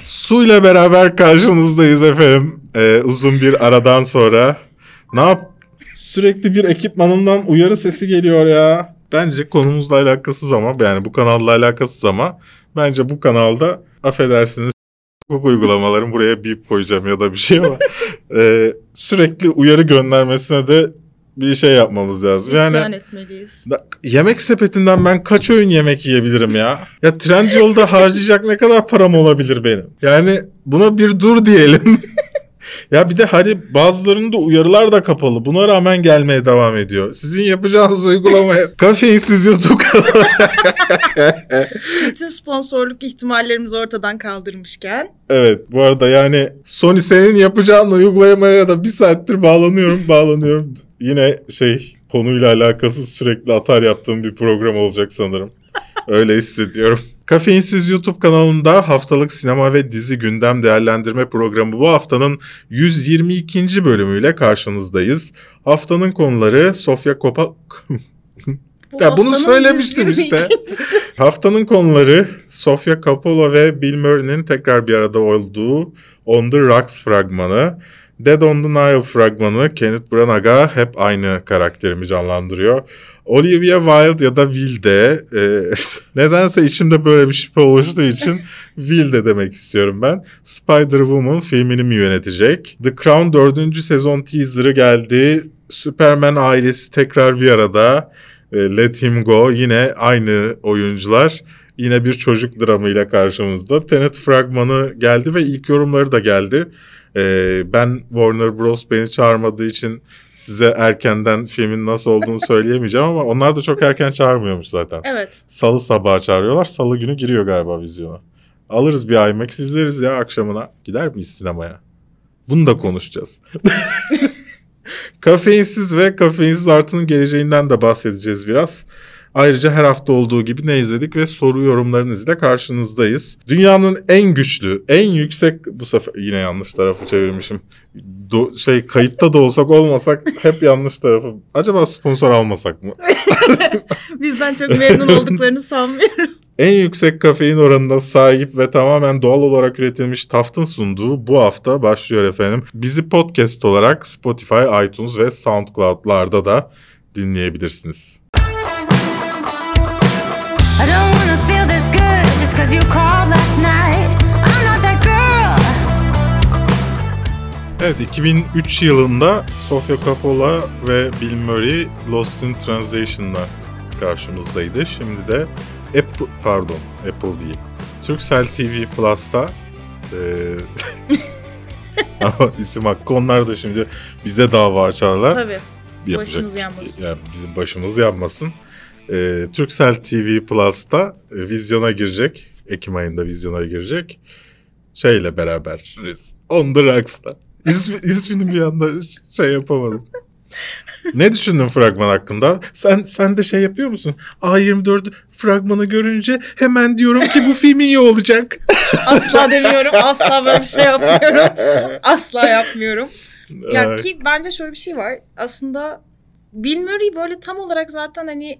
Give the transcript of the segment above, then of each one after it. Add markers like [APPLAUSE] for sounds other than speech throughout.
Su ile beraber karşınızdayız efendim. Ee, uzun bir aradan sonra. Ne yap? Sürekli bir ekipmanından uyarı sesi geliyor ya. Bence konumuzla alakasız ama yani bu kanalla alakasız ama bence bu kanalda affedersiniz hukuk uygulamaların buraya bip koyacağım ya da bir şey ama [LAUGHS] e, sürekli uyarı göndermesine de bir şey yapmamız lazım. Yani İsyan etmeliyiz. da- yemek sepetinden ben kaç öğün yemek yiyebilirim ya? Ya Trendyol'da harcayacak ne kadar param olabilir benim? Yani buna bir dur diyelim. [LAUGHS] ya bir de hani bazılarının da uyarılar da kapalı. Buna rağmen gelmeye devam ediyor. Sizin yapacağınız uygulamaya [LAUGHS] kafeinsiz YouTube kanalı. [LAUGHS] Bütün sponsorluk ihtimallerimizi ortadan kaldırmışken Evet bu arada yani Sony senin yapacağın uygulamaya da bir saattir bağlanıyorum bağlanıyorum. Yine şey konuyla alakasız sürekli atar yaptığım bir program olacak sanırım. Öyle hissediyorum. Kafeinsiz YouTube kanalında haftalık sinema ve dizi gündem değerlendirme programı bu haftanın 122. bölümüyle karşınızdayız. Haftanın konuları Sofia Coppola... [LAUGHS] bu Ya bunu söylemiştim işte. 122'si. Haftanın konuları Sofia Coppola ve Bill Murray'nin tekrar bir arada olduğu On the Rocks fragmanı. Dead on the Nile fragmanı Kenneth Branagh'a hep aynı karakterimi canlandırıyor. Olivia Wilde ya da Wilde e, [LAUGHS] nedense içimde böyle bir şüphe oluştuğu için [LAUGHS] Wilde demek istiyorum ben. Spider-Woman filmini mi yönetecek? The Crown 4. sezon teaserı geldi. Superman ailesi tekrar bir arada. E, Let Him Go yine aynı oyuncular. Yine bir çocuk dramıyla karşımızda. Tenet fragmanı geldi ve ilk yorumları da geldi. E, ben Warner Bros. beni çağırmadığı için size erkenden filmin nasıl olduğunu [LAUGHS] söyleyemeyeceğim ama onlar da çok erken çağırmıyormuş zaten. Evet. Salı sabahı çağırıyorlar. Salı günü giriyor galiba vizyona. Alırız bir IMAX izleriz ya akşamına. Gider miyiz sinemaya? Bunu da konuşacağız. [LAUGHS] Kafeinsiz ve kafeinsiz artının geleceğinden de bahsedeceğiz biraz. Ayrıca her hafta olduğu gibi ne izledik ve soru yorumlarınızla karşınızdayız. Dünyanın en güçlü, en yüksek bu sefer yine yanlış tarafı çevirmişim. Do- şey kayıtta da olsak olmasak hep yanlış tarafı. Acaba sponsor almasak mı? [LAUGHS] Bizden çok memnun olduklarını sanmıyorum. En yüksek kafein oranına sahip ve tamamen doğal olarak üretilmiş Taft'ın sunduğu bu hafta başlıyor efendim. Bizi podcast olarak Spotify, iTunes ve SoundCloud'larda da dinleyebilirsiniz. Evet 2003 yılında Sofia Coppola ve Bill Murray Lost in Translation'la karşımızdaydı. Şimdi de Apple, pardon Apple değil. Turkcell TV Plus'ta eee [LAUGHS] ama isim hakkı onlar da şimdi bize dava açarlar. Tabii. Yapacak Başımız bir- yanmasın. Yani bizim başımız yanmasın. Ee, Turkcell TV Plus'ta e, vizyona girecek. Ekim ayında vizyona girecek. Şeyle beraber. On the Rocks'ta. İsmi, ismini bir anda şey yapamadım. ne düşündün fragman hakkında? Sen sen de şey yapıyor musun? A24 fragmanı görünce hemen diyorum ki bu film iyi olacak. [LAUGHS] Asla demiyorum. Asla böyle bir şey yapmıyorum. Asla yapmıyorum. Ya Ay. ki bence şöyle bir şey var. Aslında Bill Murray böyle tam olarak zaten hani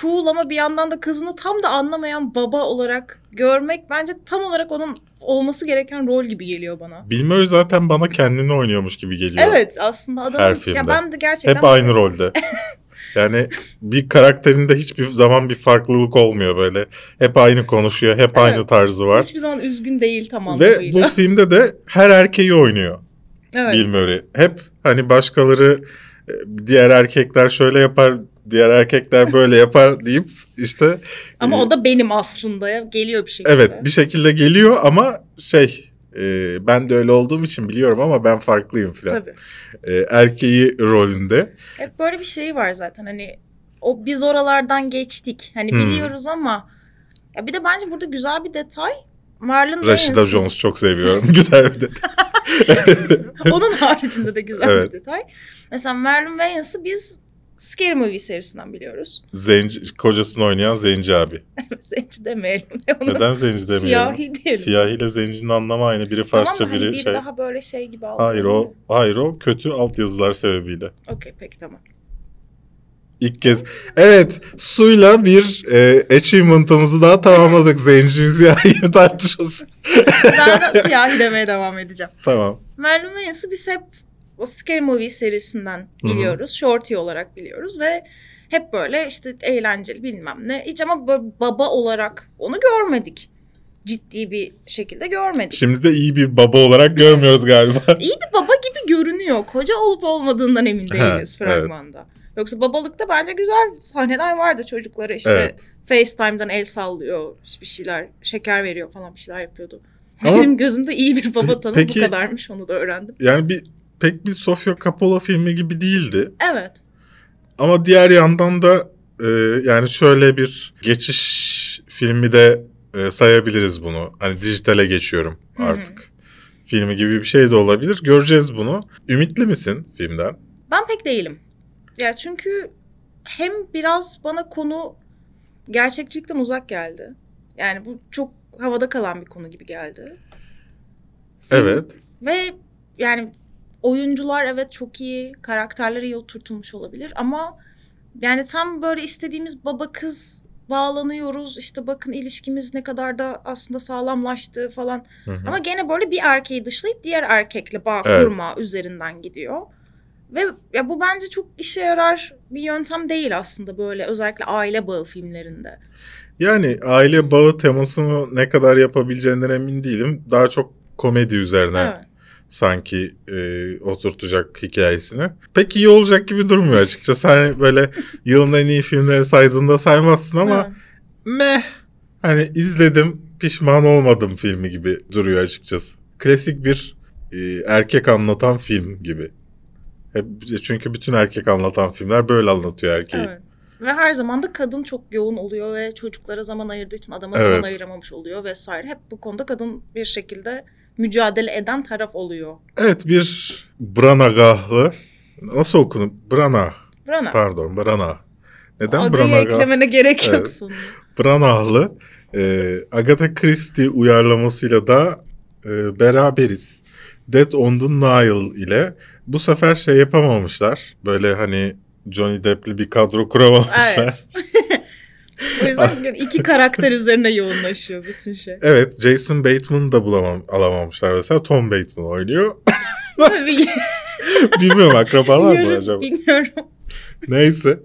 cool ama bir yandan da kızını tam da anlamayan baba olarak görmek bence tam olarak onun olması gereken rol gibi geliyor bana. Murray zaten bana kendini oynuyormuş gibi geliyor. Evet aslında adamın Her filmde. ya ben de gerçekten Hep aynı [LAUGHS] rolde. Yani bir karakterinde hiçbir zaman bir farklılık olmuyor böyle. Hep aynı konuşuyor, hep aynı tarzı var. hiçbir zaman üzgün değil tam Ve bu filmde de her erkeği oynuyor evet. Bill Murray. Hep hani başkaları e, diğer erkekler şöyle yapar, diğer erkekler böyle yapar deyip işte Ama e, o da benim aslında ya geliyor bir şekilde. evet bir şekilde geliyor ama şey e, ben de öyle olduğum için biliyorum ama ben farklıyım filan. Tabii. E, erkeği rolünde. Hep böyle bir şey var zaten hani o biz oralardan geçtik. Hani Hmm. biliyoruz ama ya bir de bence burada güzel bir detay. Marlon Rashida Wayans. Jones çok seviyorum. [LAUGHS] Güzel bir de. [LAUGHS] Onun haricinde de güzel Evet. bir detay. Mesela Marlon Wayans'ı biz Scary Movie serisinden biliyoruz. Zenci, kocasını oynayan Zenci abi. [LAUGHS] Zenci demeyelim. Onu Neden Zenci demeyelim? Siyahi diyelim. Siyahi ile Zenci'nin anlamı aynı. Biri Farsça tamam biri Hani bir şey. daha böyle şey gibi aldı. Hayır o hayır o kötü altyazılar sebebiyle. Okey peki tamam. İlk kez. Evet suyla bir e, achievement'ımızı daha tamamladık zencimiz ya [LAUGHS] tartışması. Ben de siyahi demeye devam edeceğim. Tamam. Marilyn Manson'ı biz hep o Scary Movie serisinden biliyoruz. Shorty olarak biliyoruz ve hep böyle işte eğlenceli bilmem ne. Hiç ama baba olarak onu görmedik. Ciddi bir şekilde görmedik. Şimdi de iyi bir baba olarak görmüyoruz galiba. [LAUGHS] İyi bir baba gibi görünüyor. Koca olup olmadığından emin değiliz Ha, fragmanda. Yoksa babalıkta bence güzel sahneler vardı çocuklara işte Evet. FaceTime'dan el sallıyor bir şeyler şeker veriyor falan bir şeyler yapıyordu. Ama- Benim gözümde iyi bir baba tanımı Peki- bu kadarmış onu da öğrendim. Yani bir pek bir Sofia Coppola filmi gibi değildi. Evet. Ama diğer yandan da e, yani şöyle bir geçiş filmi de e, sayabiliriz bunu. Hani dijitale geçiyorum artık. Filmi gibi bir şey de olabilir. Göreceğiz bunu. Ümitli misin filmden? Ben pek değilim. Ya çünkü hem biraz bana konu gerçekçilikten uzak geldi. Yani bu çok havada kalan bir konu gibi geldi. Film- Evet. Ve yani oyuncular evet çok iyi, karakterler iyi oturtulmuş olabilir ama yani tam böyle istediğimiz baba kız bağlanıyoruz. İşte bakın ilişkimiz ne kadar da aslında sağlamlaştı falan. Hı hı. Ama gene böyle bir erkeği dışlayıp diğer erkekle bağ Evet. kurma üzerinden gidiyor. Ve ya bu bence çok işe yarar bir yöntem değil aslında böyle özellikle aile bağı filmlerinde. Yani aile bağı temasını ne kadar yapabileceğinden emin değilim. Daha çok komedi üzerine Evet. Sanki e, oturtacak hikayesini. Pek iyi olacak gibi durmuyor açıkçası. Hani böyle yılın en iyi filmleri saydığında saymazsın ama meh. Hani izledim pişman olmadım filmi gibi duruyor açıkçası. Klasik bir e, erkek anlatan film gibi. Hep, çünkü bütün erkek anlatan filmler böyle anlatıyor erkeği. Evet. Ve her zaman da kadın çok yoğun oluyor ve çocuklara zaman ayırdığı için adama Evet. zaman ayıramamış oluyor vesaire. Hep bu konuda kadın bir şekilde mücadele eden taraf oluyor. Evet bir Branagahlı nasıl okunur? Brana. Brana. Pardon Brana. Neden Adayı Branagah? eklemene gerek yok Evet. sonunda. Branagahlı e, Agatha Christie uyarlamasıyla da e, beraberiz. Dead on the Nile ile bu sefer şey yapamamışlar. Böyle hani Johnny Depp'li bir kadro kuramamışlar. Evet. [LAUGHS] o yüzden iki karakter üzerine yoğunlaşıyor bütün şey. Evet, Jason Bateman'ı da bulamam, alamamışlar mesela. Tom Bateman oynuyor. Tabii. [LAUGHS] Bilmiyorum akrabalar mı Bilmiyorum, acaba? Bilmiyorum. Neyse.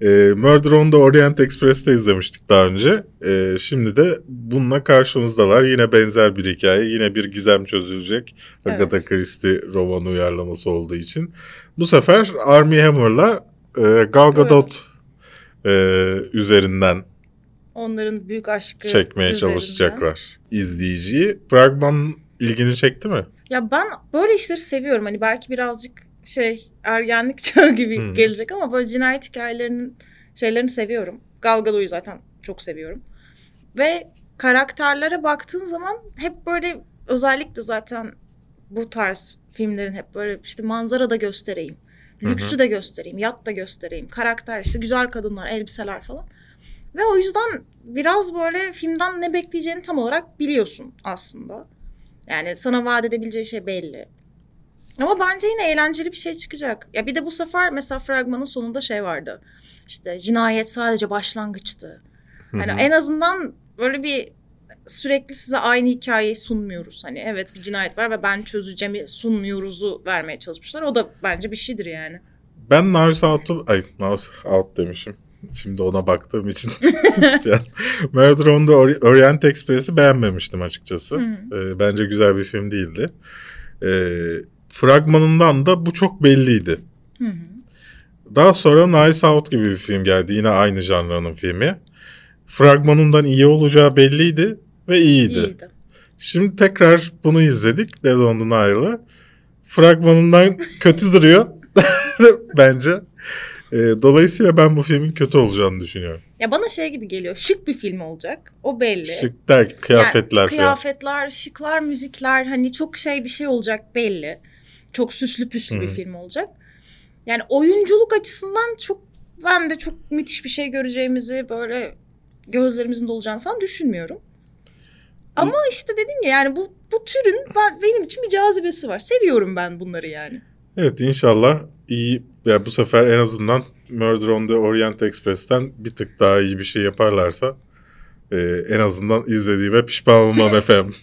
E, Murder on the Orient Express'te izlemiştik daha önce. E, şimdi de bununla karşımızdalar. Yine benzer bir hikaye. Yine bir gizem çözülecek. Evet. Agatha Christie romanı uyarlaması olduğu için. Bu sefer Armie Hammer'la e, Gal Gadot e, üzerinden Onların büyük aşkı çekmeye üzerinden. çalışacaklar izleyiciyi. Fragman ilgini çekti mi? Ya ben böyle işleri seviyorum. Hani belki birazcık şey ergenlik [LAUGHS] çağı gibi Hmm. gelecek ama böyle cinayet hikayelerinin şeylerini seviyorum. Gal Gadot'u zaten çok seviyorum. Ve karakterlere baktığın zaman hep böyle özellikle zaten bu tarz filmlerin hep böyle işte manzara da göstereyim. Lüksü de göstereyim, yat da göstereyim. Karakter işte güzel kadınlar, elbiseler falan. Ve o yüzden biraz böyle filmden ne bekleyeceğini tam olarak biliyorsun aslında. Yani sana vaat edebileceği şey belli. Ama bence yine eğlenceli bir şey çıkacak. Ya bir de bu sefer mesela fragmanın sonunda şey vardı. İşte cinayet sadece başlangıçtı. Hani en azından böyle bir sürekli size aynı hikayeyi sunmuyoruz. Hani evet bir cinayet var ve ben çözeceğimi sunmuyoruzu vermeye çalışmışlar. O da bence bir şeydir yani. Ben Knives Out'u... Ay Knives Out demişim. Şimdi ona baktığım için. [LAUGHS] yani, Murder on the Ori- Orient Express'i beğenmemiştim açıkçası. Ee, bence güzel bir film değildi. Ee, fragmanından da bu çok belliydi. Hı hı. Daha sonra Nice Out gibi bir film geldi. Yine aynı janranın filmi. Fragmanından iyi olacağı belliydi ve iyiydi. İyiydi. Şimdi tekrar bunu izledik. Dead on the Nile'ı. Fragmanından [LAUGHS] kötü duruyor. [LAUGHS] Bence. Ee, dolayısıyla ben bu filmin kötü olacağını düşünüyorum. Ya bana şey gibi geliyor. Şık bir film olacak. O belli. Şık der ki kıyafetler Yani falan. Kıyafetler, şıklar, müzikler hani çok şey bir şey olacak belli. Çok süslü püslü bir Hı. film olacak. Yani oyunculuk açısından çok ben de çok müthiş bir şey göreceğimizi böyle gözlerimizin dolacağını falan düşünmüyorum. Ama işte dedim ya yani bu bu türün ben, benim için bir cazibesi var. Seviyorum ben bunları yani. Evet inşallah iyi. Ya bu sefer en azından Murder on the Orient Express'ten bir tık daha iyi bir şey yaparlarsa e, en azından izlediğime pişman olmam [LAUGHS] efendim.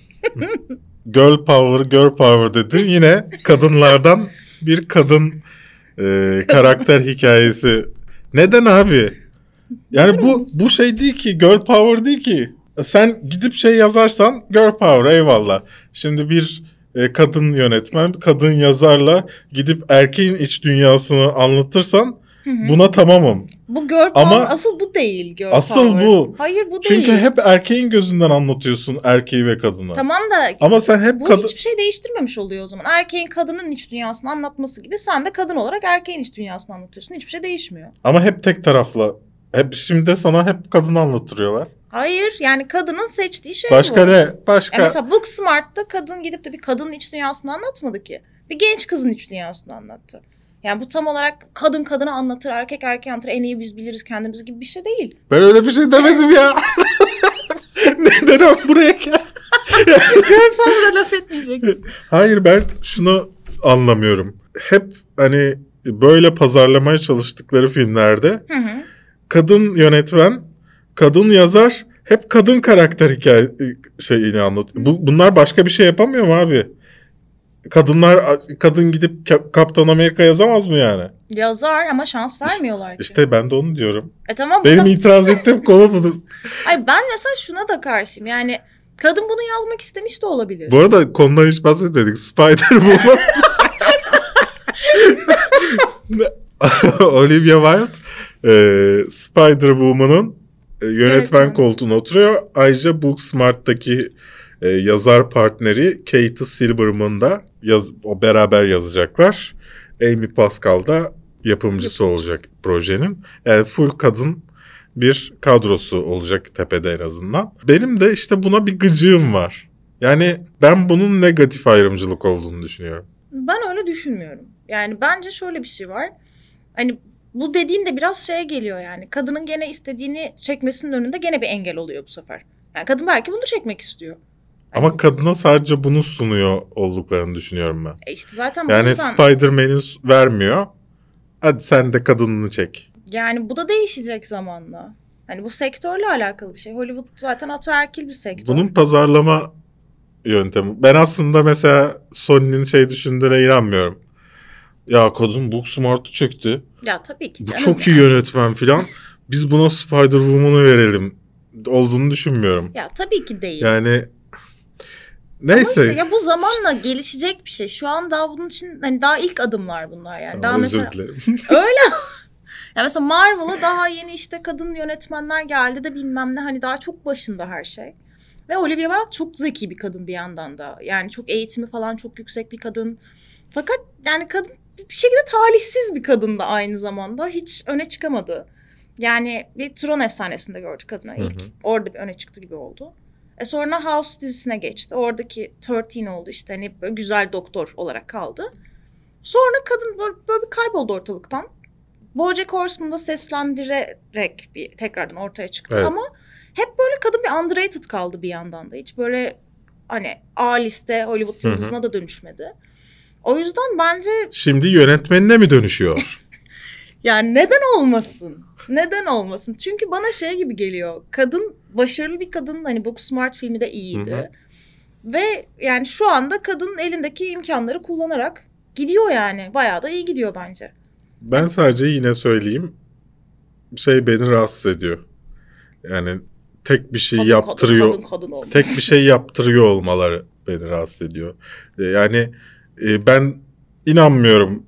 Girl power, girl power dedi. Yine kadınlardan bir kadın e, karakter hikayesi. Neden abi? Yani bu bu şey değil ki girl power değil ki. Sen gidip şey yazarsan girl power eyvallah. Şimdi bir e, kadın yönetmen, kadın yazarla gidip erkeğin iç dünyasını anlatırsan buna tamamım. Bu girl Ama- power asıl bu değil girl Asıl power. bu. Hayır bu Çünkü değil. hep erkeğin gözünden anlatıyorsun erkeği ve kadını. Tamam da Ama sen hep bu kadın hiçbir şey değiştirmemiş oluyor o zaman. Erkeğin kadının iç dünyasını anlatması gibi sen de kadın olarak erkeğin iç dünyasını anlatıyorsun. Hiçbir şey değişmiyor. ama hep tek taraflı. Hep şimdi sana hep kadını anlattırıyorlar. Hayır yani kadının seçtiği şey Başka bu. ne? Başka. Ya mesela Booksmart'ta kadın gidip de bir kadının iç dünyasını anlatmadı ki. Bir genç kızın iç dünyasını anlattı. Yani bu tam olarak kadın kadına anlatır, erkek erkeğe anlatır, en iyi biz biliriz kendimiz gibi bir şey değil. Ben öyle bir şey demedim ya. [LAUGHS] Neden o buraya gel? [LAUGHS] Görsen laf etmeyecek. Hayır ben şunu anlamıyorum. Hep hani böyle pazarlamaya çalıştıkları filmlerde Hı hı. kadın yönetmen, kadın yazar hep kadın karakter hikaye şeyini anlatıyor. Bu, bunlar başka bir şey yapamıyor mu abi? Kadınlar kadın gidip Ka- Kaptan Amerika yazamaz mı yani? Yazar ama şans vermiyorlar ki. İşte ben de onu diyorum. E tamam Benim da- itiraz ettiğim [LAUGHS] konu bu. Ay ben mesela şuna da karşıyım. Yani kadın bunu yazmak istemiş de olabilir. Bu arada konudan hiç bahsetmedik. Spider-Woman. [LAUGHS] [LAUGHS] Olivia Wilde e, Spider-Woman'ın e, yönetmen Yönetmen. koltuğuna oturuyor. Ayrıca Booksmart'taki e, yazar partneri Kate Silverman da yaz, o beraber yazacaklar. Amy Pascal da yapımcısı Yapımcısı. olacak projenin. Yani full kadın bir kadrosu olacak tepede en azından. Benim de işte buna bir gıcığım var. Yani ben bunun negatif ayrımcılık olduğunu düşünüyorum. Ben öyle düşünmüyorum. Yani bence şöyle bir şey var. Hani bu dediğin de biraz şeye geliyor yani. Kadının gene istediğini çekmesinin önünde gene bir engel oluyor bu sefer. Yani kadın belki bunu çekmek istiyor. Ama kadına sadece bunu sunuyor olduklarını düşünüyorum ben. E işte zaten Yani yüzden- Spider-Man'in s- vermiyor. Hadi sen de kadınını çek. yani bu da değişecek zamanla. Hani bu sektörle alakalı bir şey. Hollywood zaten ataerkil bir sektör. Bunun pazarlama yöntemi. Ben aslında mesela Sony'nin şey düşündüğüne inanmıyorum. Ya kadın Booksmart'ı çekti. ya tabii ki Bu çok iyi yönetmen filan. [LAUGHS] Biz buna Spider-Woman'ı verelim. Olduğunu düşünmüyorum. Ya tabii ki değil. Yani Ama neyse. işte ya bu zamanla gelişecek bir şey. Şu an daha bunun için hani daha ilk adımlar bunlar yani. Daha Özür mesela dilerim. [LAUGHS] öyle. ya mesela Marvel'a daha yeni işte kadın yönetmenler geldi de bilmem ne hani daha çok başında her şey. Ve Olivia Wilde çok zeki bir kadın bir yandan da. Yani çok eğitimi falan çok yüksek bir kadın. Fakat yani kadın bir şekilde talihsiz bir kadın da aynı zamanda. Hiç öne çıkamadı. Yani bir Tron efsanesinde gördük kadını ilk. Hı hı. Orada bir öne çıktı gibi oldu. E sonra House dizisine geçti. Oradaki 13 oldu işte hani böyle güzel doktor olarak kaldı. Sonra kadın böyle, böyle bir kayboldu ortalıktan. Bojack Horseman'da seslendirerek bir tekrardan ortaya çıktı Evet. ama hep böyle kadın bir underrated kaldı bir yandan da. Hiç böyle hani A liste Hollywood yıldızına da dönüşmedi. O yüzden bence Şimdi yönetmenine mi dönüşüyor? [LAUGHS] yani neden olmasın? Neden olmasın? Çünkü bana şey gibi geliyor. Kadın başarılı bir kadın hani Booksmart filmi de iyiydi. Hı hı. Ve yani şu anda kadın elindeki imkanları kullanarak gidiyor yani. Bayağı da iyi gidiyor bence. Ben sadece yine söyleyeyim. Şey beni rahatsız ediyor. Yani tek bir şey Kadın, yaptırıyor. Kadın, kadın, kadın tek bir şey yaptırıyor olmaları beni rahatsız ediyor. E, Yani e, ben inanmıyorum.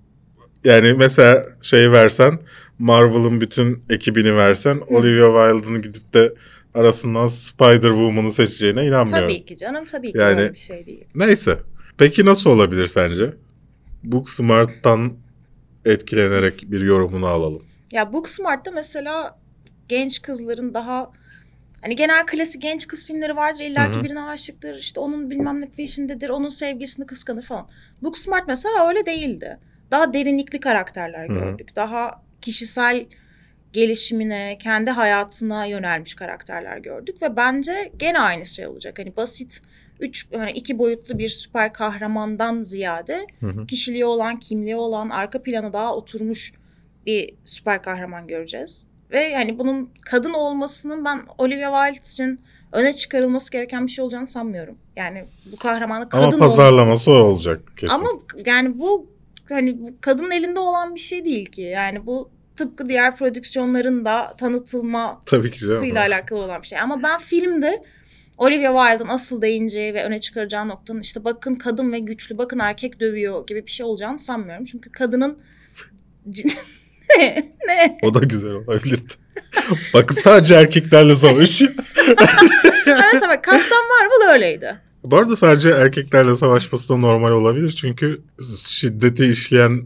Yani mesela şey versen Marvel'ın bütün ekibini versen Olivia Wilde'ın gidip de arasından Spider-Woman'ı seçeceğine inanmıyorum. Tabii ki canım tabii ki Yani- öyle bir şey değil. Neyse. Peki nasıl olabilir sence? Booksmart'tan etkilenerek bir yorumunu alalım. Ya Booksmart'ta mesela genç kızların daha hani genel klasik genç kız filmleri vardır. İlla ki birine aşıktır. işte onun bilmem ne peşindedir. Onun sevgilisini kıskanır falan. Booksmart mesela öyle değildi. Daha derinlikli karakterler Hı hı. gördük. Daha kişisel gelişimine, kendi hayatına yönelmiş karakterler gördük ve bence gene aynı şey olacak. Hani basit üç yani iki boyutlu bir süper kahramandan ziyade Hı hı. kişiliği olan, kimliği olan, arka plana daha oturmuş bir süper kahraman göreceğiz. Ve yani bunun kadın olmasının ben Olivia Wilde için öne çıkarılması gereken bir şey olacağını sanmıyorum. Yani bu kahramanı kadın Ama olması. pazarlaması o olacak kesin. Ama yani bu hani kadının elinde olan bir şey değil ki. Yani bu tıpkı diğer prodüksiyonların da tanıtılma Tabii ki ile alakalı olan bir şey. Ama ben filmde Olivia Wilde'ın asıl değineceği ve öne çıkaracağı noktanın işte bakın kadın ve güçlü, bakın erkek dövüyor gibi bir şey olacağını sanmıyorum. Çünkü kadının [LAUGHS] ne? [LAUGHS] Ne? O da güzel olabilirdi. Bakın sadece erkeklerle savaşıyor. [LAUGHS] Mesela bak Kaptan Marvel öyleydi. Bu arada sadece erkeklerle savaşması da normal olabilir. Çünkü şiddeti işleyen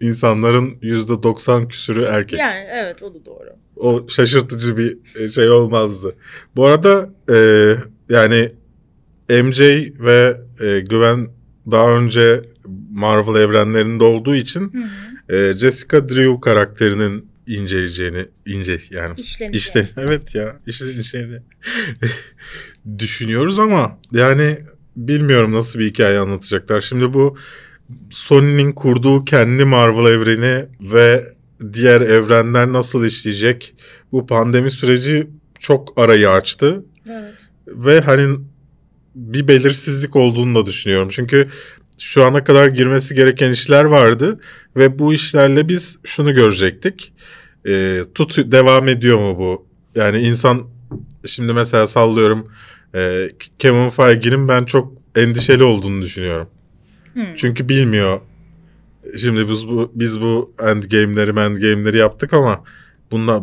insanların %90 küsürü erkek. Yani evet o da doğru. O şaşırtıcı bir e, şey olmazdı. Bu arada e, yani MJ ve e, Gwen daha önce Marvel evrenlerinde olduğu için Hı hı. E, Jessica Drew karakterinin inceleyeceğini ince yani İşlenecek. işte [LAUGHS] evet ya işleneceğini [LAUGHS] düşünüyoruz ama yani bilmiyorum nasıl bir hikaye anlatacaklar. Şimdi bu Sony'nin kurduğu kendi Marvel evreni ve diğer evrenler nasıl işleyecek? Bu pandemi süreci çok arayı açtı Evet. ve hani bir belirsizlik olduğunu da düşünüyorum. Çünkü şu ana kadar girmesi gereken işler vardı ve bu işlerle biz şunu görecektik. Ee, tut devam ediyor mu bu? Yani insan şimdi mesela sallıyorum e, Kevin Feige'nin ben çok endişeli olduğunu düşünüyorum. Hı. Çünkü bilmiyor. Şimdi biz bu biz bu endgame'leri endgame'leri yaptık ama bunlar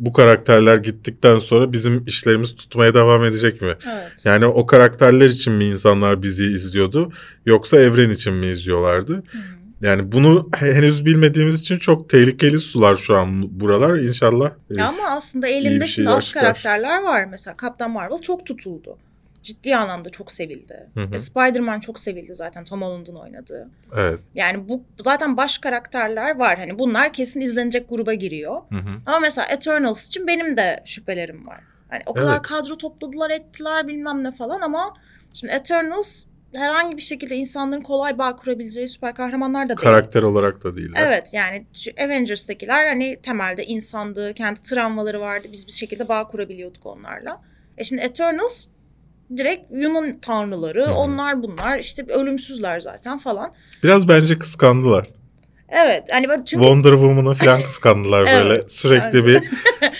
bu karakterler gittikten sonra bizim işlerimiz tutmaya devam edecek mi? Evet. Yani o karakterler için mi insanlar bizi izliyordu yoksa evren için mi izliyorlardı? Hı. Yani bunu henüz bilmediğimiz için çok tehlikeli sular şu an buralar. İnşallah. e, Ya ama aslında elinde bir şimdi az karakterler var. Mesela Kaptan Marvel çok tutuldu. Ciddi anlamda çok sevildi. Hı hı. E, Spider-Man çok sevildi zaten Tom Holland'ın oynadığı. Evet. Yani bu zaten baş karakterler var. Hani bunlar kesin izlenecek gruba giriyor. Hı hı. Ama mesela Eternals için benim de şüphelerim var. Hani o kadar Evet. kadro topladılar ettiler bilmem ne falan ama şimdi Eternals herhangi bir şekilde insanların kolay bağ kurabileceği süper kahramanlar da değil. Karakter olarak da değiller. Evet yani Avengers'takiler hani temelde insandı, kendi travmaları vardı. Biz bir şekilde bağ kurabiliyorduk onlarla. E şimdi Eternals direkt Yunan tanrıları, hı. onlar bunlar işte ölümsüzler zaten falan. Biraz bence kıskandılar. Evet hani böyle çünkü Wonder Woman'ı falan kıskandılar [LAUGHS] Evet. böyle. Sürekli bir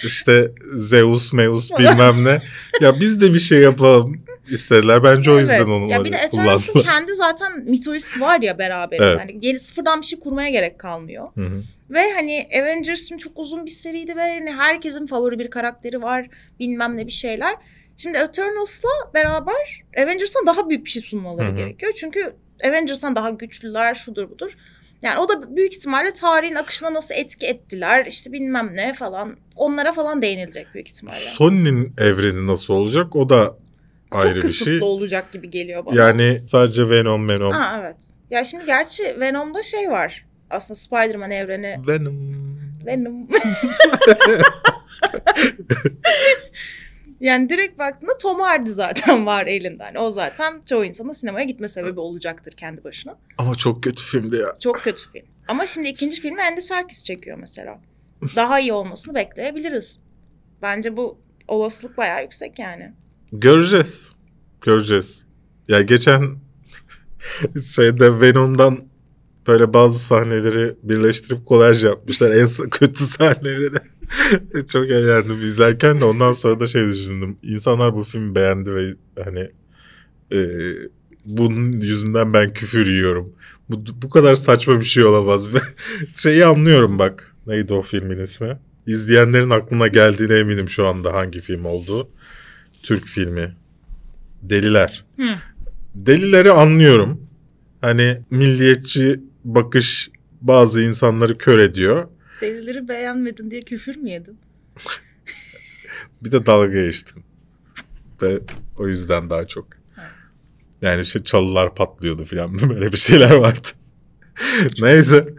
işte Zeus, Meus [LAUGHS] bilmem ne. Ya biz de bir şey yapalım istediler. Bence o yüzden Evet. onu Ya bir de Eternals'ın kullandılar. kendi zaten mitolojisi var ya beraber. Evet. Yani geri sıfırdan bir şey kurmaya gerek kalmıyor. Hı hı. Ve hani Avengers çok uzun bir seriydi ve hani herkesin favori bir karakteri var. Bilmem ne bir şeyler. Şimdi Eternals'la beraber Avengers'tan daha büyük bir şey sunmaları Hı hı. gerekiyor. Çünkü Avengers'tan daha güçlüler şudur budur. Yani o da büyük ihtimalle tarihin akışına nasıl etki ettiler işte bilmem ne falan. Onlara falan değinilecek büyük ihtimalle. Sony'nin evreni nasıl olacak o da Çok ayrı bir kısıtlı şey. olacak gibi geliyor bana. Yani sadece Venom, Venom. Ha evet. Ya şimdi gerçi Venom'da şey var. Aslında Spider-Man evreni Venom. Venom. [LAUGHS] [LAUGHS] yani direkt baktığında Tom Hardy zaten [LAUGHS] var elinde. Hani o zaten çoğu insanın sinemaya gitme sebebi olacaktır kendi başına. Ama çok kötü filmdi ya. Çok kötü film. Ama şimdi ikinci filmi Andy Serkis çekiyor mesela. Daha iyi olmasını bekleyebiliriz. Bence bu olasılık bayağı yüksek yani. Göreceğiz. Göreceğiz. Ya geçen [LAUGHS] şeyde Venom'dan böyle bazı sahneleri birleştirip kolaj yapmışlar. En kötü sahneleri. [LAUGHS] Çok eğlendim izlerken de ondan sonra da şey düşündüm. İnsanlar bu filmi beğendi ve hani e, bunun yüzünden ben küfür yiyorum. Bu, bu kadar saçma bir şey olamaz. [LAUGHS] Şeyi anlıyorum bak. Neydi o filmin ismi? İzleyenlerin aklına geldiğine eminim şu anda hangi film olduğu. Türk filmi. Deliler. Hı. Delileri anlıyorum. Hani milliyetçi bakış bazı insanları kör ediyor. Delileri beğenmedin diye küfür mü yedin? [LAUGHS] Bir de dalga geçtim. Ve o yüzden daha çok. Yani işte çalılar patlıyordu falan [LAUGHS] böyle bir şeyler vardı. [LAUGHS] Neyse.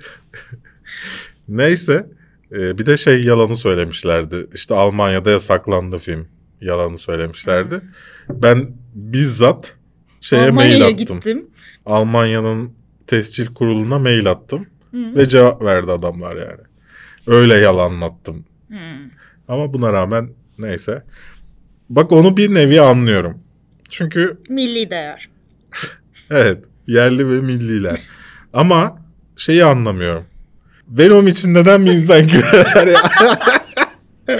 Neyse. Ee, bir de şey yalanı söylemişlerdi. İşte Almanya'da yasaklandı film. Yalanı söylemişlerdi. Ben bizzat şeye mail Almanya'ya attım. gittim. Almanya'nın tescil kuruluna mail attım. Hı. Ve cevap verdi adamlar yani. Öyle yalanlattım. Hmm. Ama buna rağmen neyse. Bak onu bir nevi anlıyorum. Çünkü Milli değer. [LAUGHS] evet yerli ve milliler. Ama şeyi anlamıyorum. Venom için neden bir insan [LAUGHS] güler ya? [LAUGHS]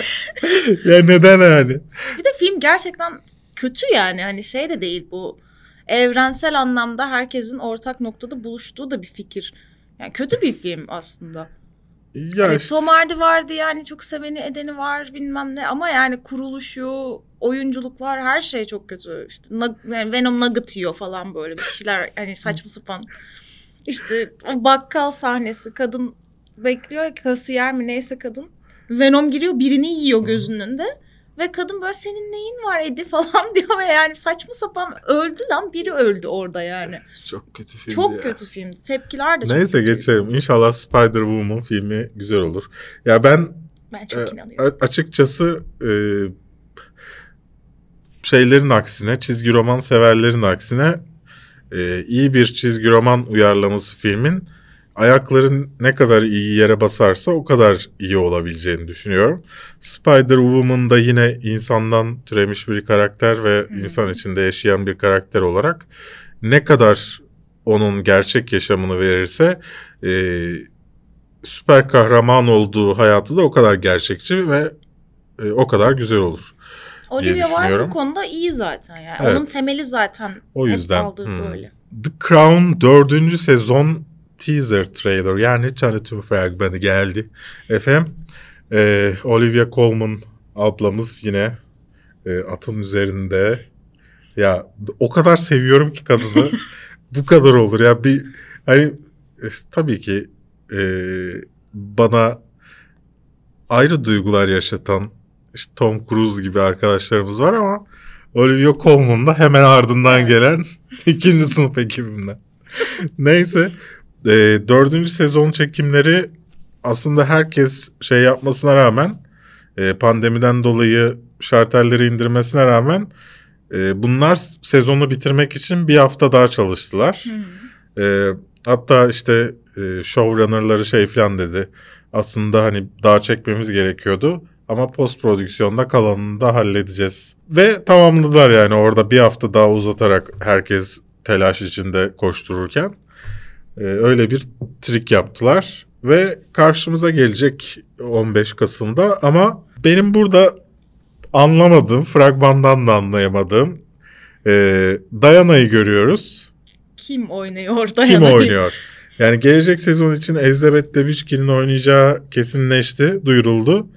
ya neden yani? Bir de film gerçekten kötü yani. Hani şey de değil bu. Evrensel anlamda herkesin ortak noktada buluştuğu da bir fikir. Yani kötü bir film aslında. Ya Hani işte- Tom Hardy vardı yani çok seveni edeni var bilmem ne ama yani kuruluşu, oyunculuklar her şey çok kötü. İşte yani Venom Nugget yiyor falan böyle bir şeyler hani saçma sapan. İşte o bakkal sahnesi kadın bekliyor kasiyer mi neyse kadın. Venom giriyor birini yiyor gözünün önünde. Ve kadın böyle senin neyin var Edi [LAUGHS] falan diyor ve yani saçma sapan öldü lan biri öldü orada yani. [LAUGHS] Çok kötü film Çok ya. kötü filmdi. Tepkiler de çok Neyse kötüydü. geçelim. İnşallah Spider-Woman filmi güzel olur. Ya ben Ben e, çok inanıyorum. a- açıkçası e, şeylerin aksine, çizgi roman severlerin aksine e, iyi bir çizgi roman uyarlaması filmin ayakların ne kadar iyi yere basarsa o kadar iyi olabileceğini düşünüyorum. Spider-Woman da yine insandan türemiş bir karakter ve Hmm. insan içinde yaşayan bir karakter olarak ne kadar onun gerçek yaşamını verirse e, süper kahraman olduğu hayatı da o kadar gerçekçi ve e, o kadar güzel olur. Olivia Wilde bu konuda iyi zaten yani. Evet. Onun temeli zaten O hep yüzden, aldığı hmm. böyle. The Crown 4. sezon teaser trailer yani tanıtım fragmanı geldi. Efendim e, Olivia Colman ablamız yine e, atın üzerinde. Ya o kadar seviyorum ki kadını. [LAUGHS] bu kadar olur ya bir hani e, tabii ki e, bana ayrı duygular yaşatan işte Tom Cruise gibi arkadaşlarımız var ama Olivia Colman da hemen ardından gelen [LAUGHS] ikinci sınıf ekibimden. [LAUGHS] Neyse e, dördüncü sezon çekimleri aslında herkes şey yapmasına rağmen e, pandemiden dolayı şartelleri indirmesine rağmen e, bunlar sezonu bitirmek için bir hafta daha çalıştılar. Hı. E, hatta işte e, showrunnerları şey falan dedi. Aslında hani daha çekmemiz gerekiyordu ama post prodüksiyonda kalanını da halledeceğiz. Ve tamamladılar yani orada bir hafta daha uzatarak herkes telaş içinde koştururken. E, öyle bir trik yaptılar ve karşımıza gelecek 15 Kasım'da ama benim burada anlamadığım, fragmandan da anlayamadığım e, Diana'yı görüyoruz. Kim oynuyor orada? Kim oynuyor? Yani gelecek sezon için Elizabeth Debicki'nin oynayacağı kesinleşti, duyuruldu.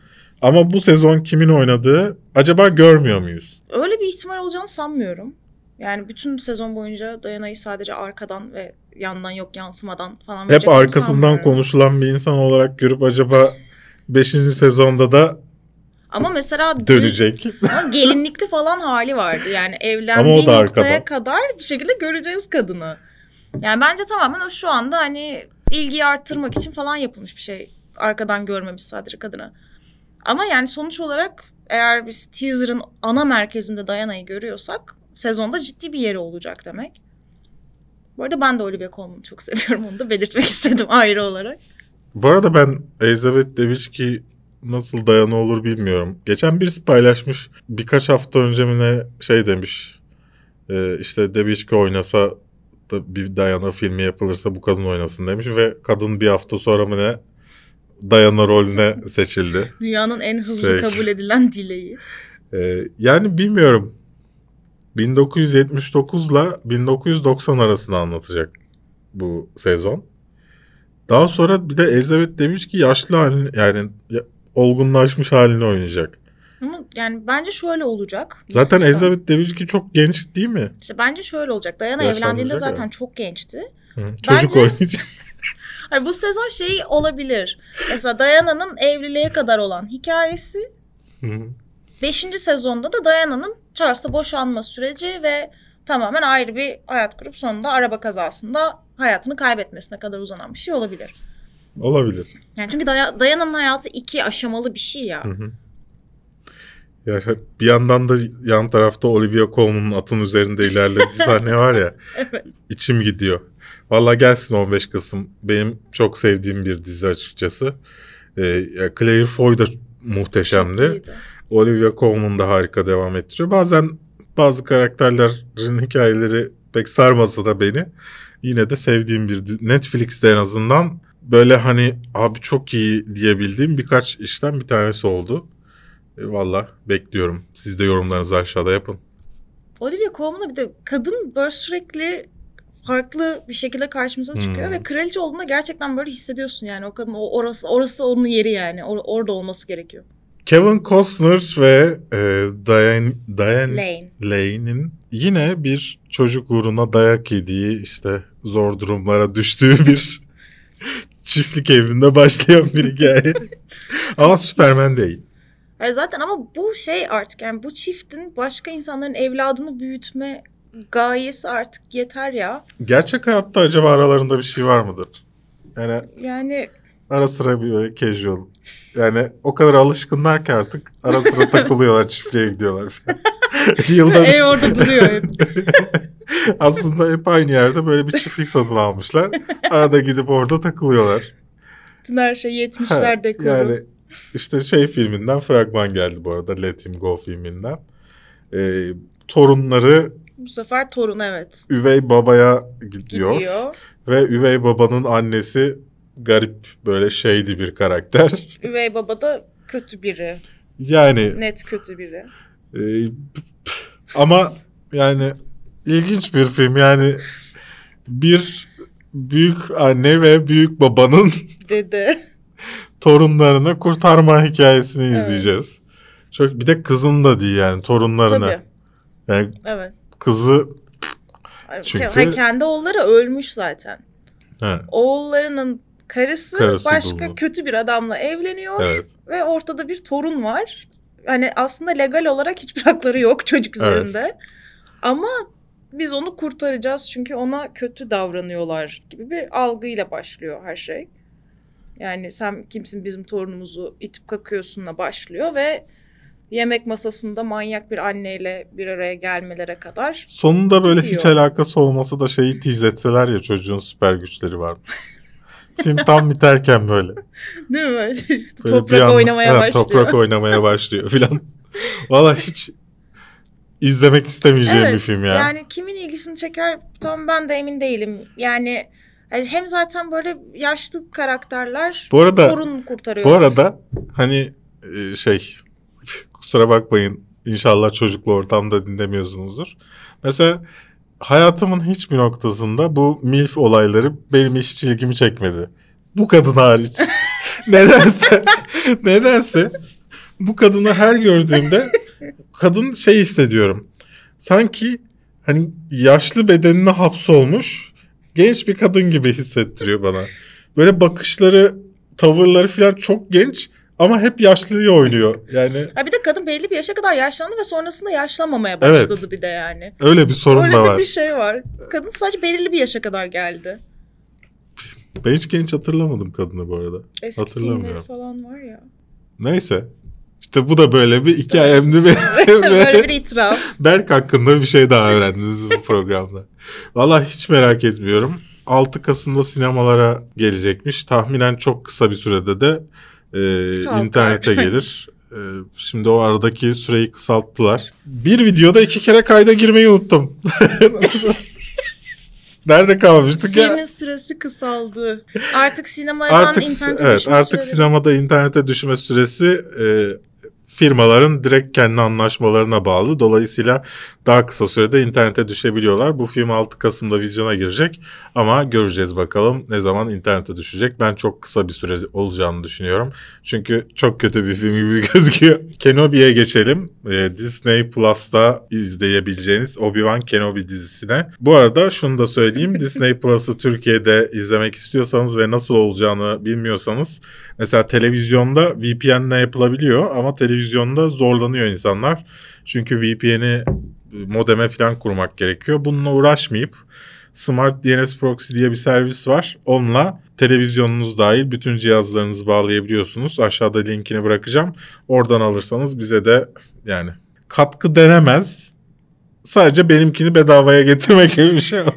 Ama bu sezon kimin oynadığı acaba görmüyor muyuz? Öyle bir ihtimal olacağını sanmıyorum. Yani bütün sezon boyunca Dayana'yı sadece arkadan ve yandan yok yansımadan falan Hep arkasından konuşulan bir insan olarak görüp acaba 5. sezonda da Ama mesela düz- dönecek. ama gelinlikli falan hali vardı. Yani evlendiği noktaya arkadan. kadar bir şekilde göreceğiz kadını. Yani bence tamamen o şu anda hani ilgiyi arttırmak için falan yapılmış bir şey. Arkadan görmemiş sadece kadını. Ama yani sonuç olarak eğer biz teaser'ın ana merkezinde Diana'yı görüyorsak sezonda ciddi bir yeri olacak demek. Bu arada ben de Olivia Colman'ı çok seviyorum. Onu da belirtmek istedim ayrı olarak. Bu arada ben Elizabeth Debicki nasıl dayanı olur bilmiyorum. Geçen birisi paylaşmış birkaç hafta önce mi ne şey demiş. Ee, işte Debicki oynasa da bir Diana filmi yapılırsa bu kadın oynasın demiş ve kadın bir hafta sonra mı ne Diana rolüne seçildi. [LAUGHS] Dünyanın en hızlı Şey. kabul edilen dileği. Ee, yani bilmiyorum. 1979 ile 1990 arasını anlatacak bu sezon. Daha sonra bir de Elizabeth Debicki yaşlı halini yani ya- olgunlaşmış halini oynayacak. Ama yani bence şöyle olacak. Zaten sistem. Elizabeth Debicki çok genç değil mi? İşte bence şöyle olacak. Yaşlanacak evlendiğinde ya. zaten çok gençti. Hı, Çocuk Bence- oynayacak. [LAUGHS] [LAUGHS] Hayır, bu sezon şey olabilir. Mesela Diana'nın evliliğe kadar olan hikayesi. Hı. Beşinci sezonda da Diana'nın Charles'ta boşanma süreci ve tamamen ayrı bir hayat kurup sonunda araba kazasında hayatını kaybetmesine kadar uzanan bir şey olabilir. Olabilir. Yani çünkü Dia- Diana'nın hayatı iki aşamalı bir şey ya. Hı hı. Ya bir yandan da yan tarafta Olivia Colman'ın atın üzerinde ilerlediği [LAUGHS] sahne var ya. Evet. İçim gidiyor. Valla gelsin 15 Kasım. Benim çok sevdiğim bir dizi açıkçası. E, Claire Foy da muhteşemdi. Çok iyiydi. Olivia Colman da harika devam ettiriyor. Bazen bazı karakterlerin hikayeleri pek sarmasa da beni yine de sevdiğim bir Netflix'te en azından böyle hani abi çok iyi diyebildiğim birkaç işten bir tanesi oldu. E, Valla bekliyorum. Siz de yorumlarınızı aşağıda yapın. Olivia Colman'a bir de kadın böyle sürekli farklı bir şekilde karşımıza çıkıyor Hmm. ve kraliçe olduğunda gerçekten böyle hissediyorsun yani o kadın o orası orası onun yeri yani Or- orada olması gerekiyor. Kevin Costner ve e, Diane, Diane Lane. Lane'in yine bir çocuk uğruna dayak yediği işte zor durumlara düştüğü bir [LAUGHS] çiftlik evinde başlayan bir hikaye. [LAUGHS] Ama Superman değil. Yani zaten ama bu şey artık yani bu çiftin başka insanların evladını büyütme gayesi artık yeter ya. Gerçek hayatta acaba aralarında bir şey var mıdır? Yani Yani ara sıra bir casual. Yani o kadar alışkınlar ki artık ara sıra takılıyorlar [LAUGHS] çiftliğe gidiyorlar. [LAUGHS] Yılda ev orada duruyor hep. [LAUGHS] Aslında hep aynı yerde böyle bir çiftlik satın almışlar. Arada gidip orada takılıyorlar. Bütün her şey Ha, 70'ler dekoru. Yani işte şey filminden fragman geldi bu arada. Let Him Go filminden. Ee, torunları Bu sefer torun evet. üvey babaya gidiyor. Gidiyor. Ve üvey babanın annesi garip böyle şeydi bir karakter. [LAUGHS] Üvey baba da kötü biri. Yani Net kötü biri. e, ama yani ilginç bir film yani bir büyük anne ve büyük babanın [LAUGHS] Dede. torunlarını kurtarma hikayesini Evet. izleyeceğiz. Çok bir de kızın da değil yani torunlarını. Tabii. Yani Evet. kızı Çünkü... Çünkü- kendi oğulları ölmüş zaten. he, Oğullarının karısı, Karısı başka bu. kötü bir adamla evleniyor evet. ve ortada bir torun var. Hani aslında legal olarak hiçbir hakları yok çocuk Evet. üzerinde. Ama biz onu kurtaracağız çünkü ona kötü davranıyorlar gibi bir algıyla başlıyor her şey. Yani sen kimsin bizim torunumuzu itip kakıyorsunla başlıyor ve yemek masasında manyak bir anneyle bir araya gelmelere kadar. Sonunda böyle hiç Gidiyor. alakası olması da şeyi tease etseler ya çocuğun süper güçleri var. [LAUGHS] Film tam biterken böyle. Değil mi? İşte böyle toprak anda- oynamaya Ha, başlıyor. Toprak oynamaya başlıyor filan. [LAUGHS] Valla hiç izlemek istemeyeceğim bir film ya. Yani kimin ilgisini çeker tam ben de emin değilim. Yani yani hem zaten böyle yaşlı karakterler Bu arada torun kurtarıyor. bu arada hani e, şey [LAUGHS] kusura bakmayın inşallah çocuklu ortamda dinlemiyorsunuzdur. Mesela hayatımın hiçbir noktasında bu MILF olayları benim hiç ilgimi çekmedi. Bu kadın hariç. [LAUGHS] nedense nedense bu kadını her gördüğümde kadın şey hissediyorum. Sanki hani yaşlı bedenine hapsolmuş genç bir kadın gibi hissettiriyor bana. Böyle bakışları, tavırları falan çok genç ama hep yaşlıyı oynuyor. Yani Ha bir de kadın belli bir yaşa kadar yaşlandı ve sonrasında yaşlanmamaya Evet. başladı bir de yani. öyle bir sorun Öyle da var. bir şey var. Kadın sadece belirli bir yaşa kadar geldi. Ben hiç genç hatırlamadım kadını bu arada. Eski Hatırlamıyorum. falan var ya. Neyse. İşte bu da böyle bir hikayemdi. [LAUGHS] [LAUGHS] Böyle bir itiraf. Berk hakkında bir şey daha öğrendiniz bu programda. Valla hiç merak etmiyorum. 6 Kasım'da sinemalara gelecekmiş. Tahminen çok kısa bir sürede de e, internete [LAUGHS] gelir. E, şimdi o aradaki süreyi kısalttılar. Bir videoda iki kere kayda girmeyi unuttum. [LAUGHS] Nerede kalmıştık ya? Filmin süresi kısaldı. Artık sinemadan Artık internete evet düşme artık süreleri- sinemada internete düşme süresi e, firmaların direkt kendi anlaşmalarına bağlı. Dolayısıyla daha kısa sürede internete düşebiliyorlar. Bu film 6 Kasım'da vizyona girecek ama göreceğiz bakalım ne zaman internete düşecek. Ben çok kısa bir süre olacağını düşünüyorum. Çünkü çok kötü bir film gibi [LAUGHS] gözüküyor. Kenobi'ye geçelim. E, Disney Plus'ta izleyebileceğiniz Obi-Wan Kenobi dizisine. Bu arada şunu da söyleyeyim. [LAUGHS] Disney Plus'ı Türkiye'de izlemek istiyorsanız ve nasıl olacağını bilmiyorsanız mesela televizyonda VPN'le yapılabiliyor ama televizyonda zorlanıyor insanlar. Çünkü VPN'i modeme falan kurmak gerekiyor. Bununla uğraşmayıp Smart DNS Proxy diye bir servis var. Onunla televizyonunuz dahil bütün cihazlarınızı bağlayabiliyorsunuz. Aşağıda linkini bırakacağım. Oradan alırsanız bize de yani katkı denemez. Sadece benimkini bedavaya getirmek gibi bir şey. [LAUGHS]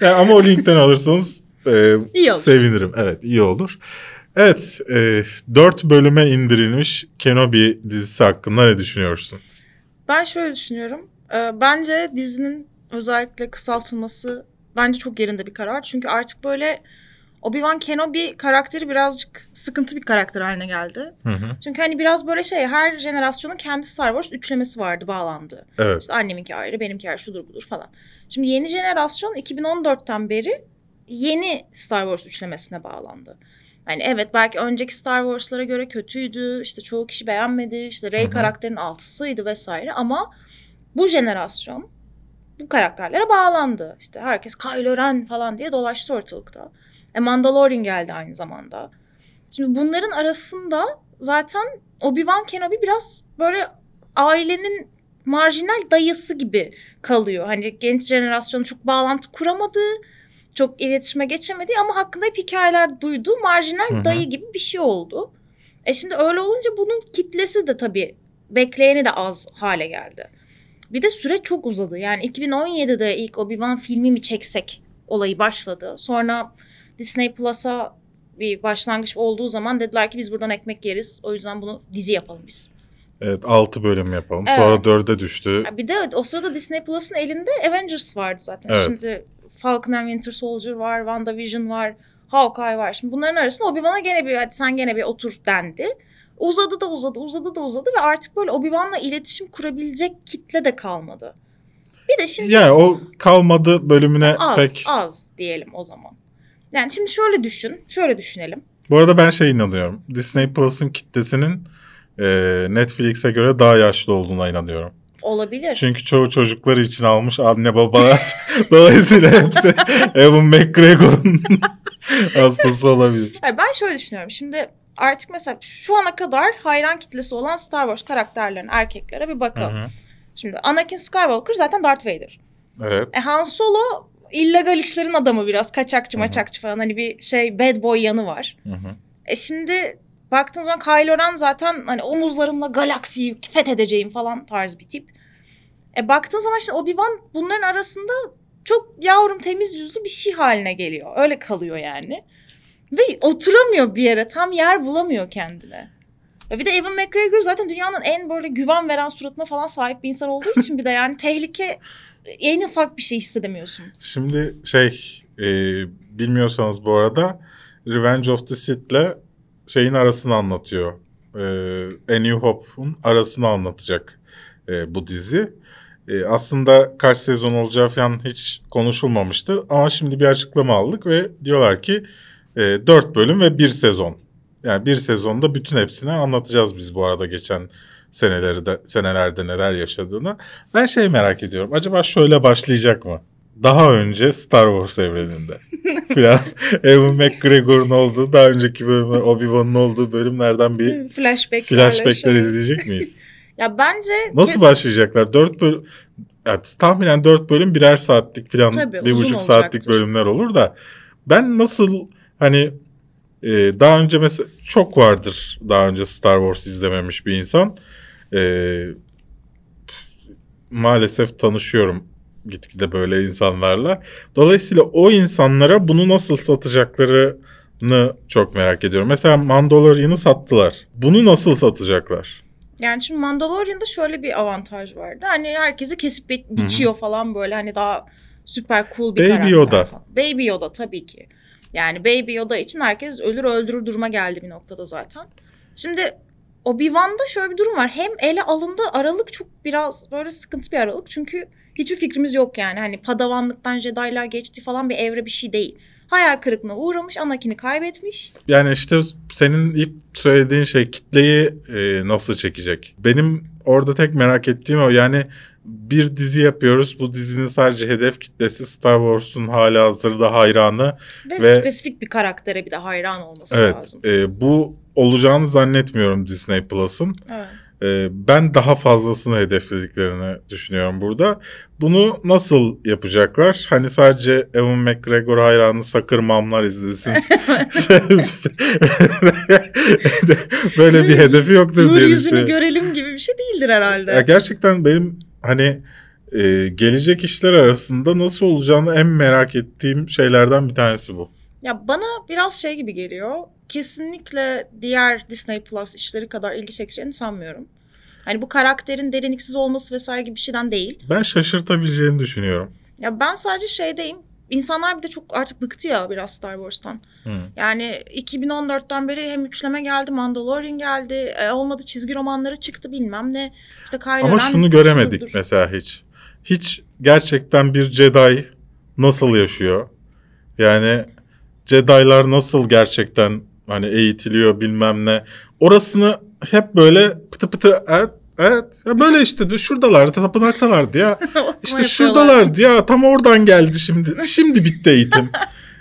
Yani ama o linkten alırsanız e, sevinirim. Evet iyi olur. Evet, e, 4 bölüme indirilmiş Kenobi dizisi hakkında ne düşünüyorsun? Ben şöyle düşünüyorum. Ee, bence dizinin özellikle kısaltılması bence çok yerinde bir karar. Çünkü artık böyle Obi-Wan Kenobi karakteri birazcık sıkıntı bir karakter haline geldi. Hı hı. Çünkü hani biraz böyle şey her jenerasyonun kendi Star Wars üçlemesi vardı bağlandı. Evet. İşte anneminki ayrı, benimki ayrı, şudur budur falan. Şimdi yeni jenerasyon 2014'ten beri yeni Star Wars üçlemesine bağlandı. Yani evet belki önceki Star Wars'lara göre kötüydü. işte çoğu kişi beğenmedi. işte Rey karakterinin altısıydı vesaire ama bu jenerasyon bu karakterlere bağlandı. İşte herkes Kylo Ren falan diye dolaştı ortalıkta. E Mandalorian geldi aynı zamanda. Şimdi bunların arasında zaten Obi-Wan Kenobi biraz böyle ailenin marjinal dayısı gibi kalıyor. Hani genç jenerasyon çok bağlantı kuramadı, çok iletişime geçemedi ama hakkında hep hikayeler duydu. Marjinal Hı hı. dayı gibi bir şey oldu. E şimdi öyle olunca bunun kitlesi de tabii bekleyeni de az hale geldi. Bir de süre çok uzadı. Yani 2017'de ilk Obi-Wan filmi mi çeksek olayı başladı. Sonra Disney Plus'a bir başlangıç olduğu zaman dediler ki biz buradan ekmek yeriz. O yüzden bunu dizi yapalım biz. Evet 6 bölüm yapalım. Evet. Sonra 4'e düştü. Bir de o sırada Disney Plus'ın elinde Avengers vardı zaten. Evet. Şimdi Falcon and Winter Soldier var, WandaVision var, Hawkeye var. Şimdi bunların arasında Obi-Wan'a gene bir hadi sen gene bir otur dendi. Uzadı da uzadı, uzadı da uzadı ve artık böyle Obi-Wan'la iletişim kurabilecek kitle de kalmadı. Bir de şimdi Yani o kalmadı bölümüne az, pek. az diyelim o zaman. Yani şimdi şöyle düşün, şöyle düşünelim. Bu arada ben şey inanıyorum. Disney Plus'ın kitlesinin e, Netflix'e göre daha yaşlı olduğuna inanıyorum. Olabilir. Çünkü çoğu çocukları için almış anne babalar. [LAUGHS] Dolayısıyla hepsi [LAUGHS] Evan McGregor'un [LAUGHS] hastası olabilir. Hayır, ben şöyle düşünüyorum. Şimdi artık mesela şu ana kadar hayran kitlesi olan Star Wars karakterlerin erkeklere bir Hı bakalım. hı. Şimdi Anakin Skywalker zaten Darth Vader. Evet. E Han Solo illegal işlerin adamı biraz kaçakçı maçakçı falan hani bir şey bad boy yanı var. Hı hı. E şimdi baktığın zaman Kylo Ren zaten hani omuzlarımla galaksiyi fethedeceğim falan tarz bir tip. E baktığın zaman şimdi Obi-Wan bunların arasında çok yavrum temiz yüzlü bir şey haline geliyor. Öyle kalıyor yani. Ve oturamıyor bir yere. Tam yer bulamıyor kendine. Ve bir de Evan McGregor zaten dünyanın en böyle güven veren suratına falan sahip bir insan olduğu için bir de yani tehlike en ufak bir şey hissedemiyorsun. Şimdi şey e, bilmiyorsanız bu arada Revenge of the Sith'le şeyin arasını anlatıyor. E, A New Hope'un arasını anlatacak e, bu dizi. E, aslında kaç sezon olacağı falan hiç konuşulmamıştı. Ama şimdi bir açıklama aldık ve diyorlar ki e, 4 bölüm ve 1 sezon. Yani bir sezonda bütün hepsini anlatacağız biz bu arada geçen seneleri de, senelerde neler yaşadığını. Ben şey merak ediyorum. Acaba şöyle başlayacak mı? Daha önce Star Wars evreninde [LAUGHS] filan Evan McGregor'un olduğu daha önceki bölüm Obi-Wan'ın olduğu bölümlerden bir flashbackler şey. izleyecek miyiz? [LAUGHS] Ya bence Nasıl kes- başlayacaklar? Dört bölüm evet, tahminen dört bölüm birer saatlik falan Tabii, bir buçuk saatlik olacaktır. bölümler olur da ben nasıl hani e, daha önce mesela çok vardır daha önce Star Wars izlememiş bir insan. E, maalesef tanışıyorum gitgide böyle insanlarla. Dolayısıyla o insanlara bunu nasıl satacaklarını çok merak ediyorum. Mesela Mandalorian'ı sattılar. Bunu nasıl satacaklar? Yani şimdi Mandalorian'da şöyle bir avantaj vardı. Hani herkesi kesip bi- biçiyor falan böyle hani daha süper cool bir Baby karakter Yoda. falan. Baby Yoda tabii ki. Yani Baby Yoda için herkes ölür öldürür duruma geldi bir noktada zaten. Şimdi Obi-Wan'da şöyle bir durum var. Hem ele alındığı aralık çok biraz böyle sıkıntı bir aralık. Çünkü hiçbir fikrimiz yok yani. Hani padavanlıktan Jedi'lar geçti falan bir evre bir şey değil. Hayal kırıklığına uğramış, Anakin'i kaybetmiş. Yani işte senin ilk söylediğin şey kitleyi e, nasıl çekecek? Benim orada tek merak ettiğim o yani bir dizi yapıyoruz. Bu dizinin sadece hedef kitlesi Star Wars'un hala hazırda hayranı. Ve, Ve- spesifik bir karaktere bir de hayran olması Evet lazım. e, bu olacağını zannetmiyorum Disney Plus'ın. Evet. E, ben daha fazlasını hedeflediklerini düşünüyorum burada. Bunu nasıl yapacaklar? Hani sadece Evan McGregor hayranı sakır mamlar izlesin. [LAUGHS] [LAUGHS] Böyle bir hedefi yoktur Nur diye yüzünü düşünüyorum. görelim gibi bir şey değildir herhalde. Ya gerçekten benim hani e, gelecek işler arasında nasıl olacağını en merak ettiğim şeylerden bir tanesi bu. Ya bana biraz şey gibi geliyor. Kesinlikle diğer Disney Plus işleri kadar ilgi çekeceğini sanmıyorum. Hani bu karakterin derinliksiz olması vesaire gibi bir şeyden değil. Ben şaşırtabileceğini düşünüyorum. Ya ben sadece şeydeyim. İnsanlar bir de çok artık bıktı ya biraz Star Wars'tan. Hı. Yani 2014'ten beri hem üçleme geldi, Mandalorian geldi, e, olmadı çizgi romanları çıktı bilmem ne. İşte Kylo Ama şunu göremedik şudur. mesela hiç. Hiç gerçekten bir Jedi nasıl yaşıyor? Yani Jedi'lar nasıl gerçekten hani eğitiliyor bilmem ne. Orasını hep böyle pıtı pıtı evet evet ya böyle işte şuradalardı tapınaktalardı [LAUGHS] ya. İşte şuradalardı ya tam oradan geldi şimdi. [LAUGHS] Şimdi bitti eğitim.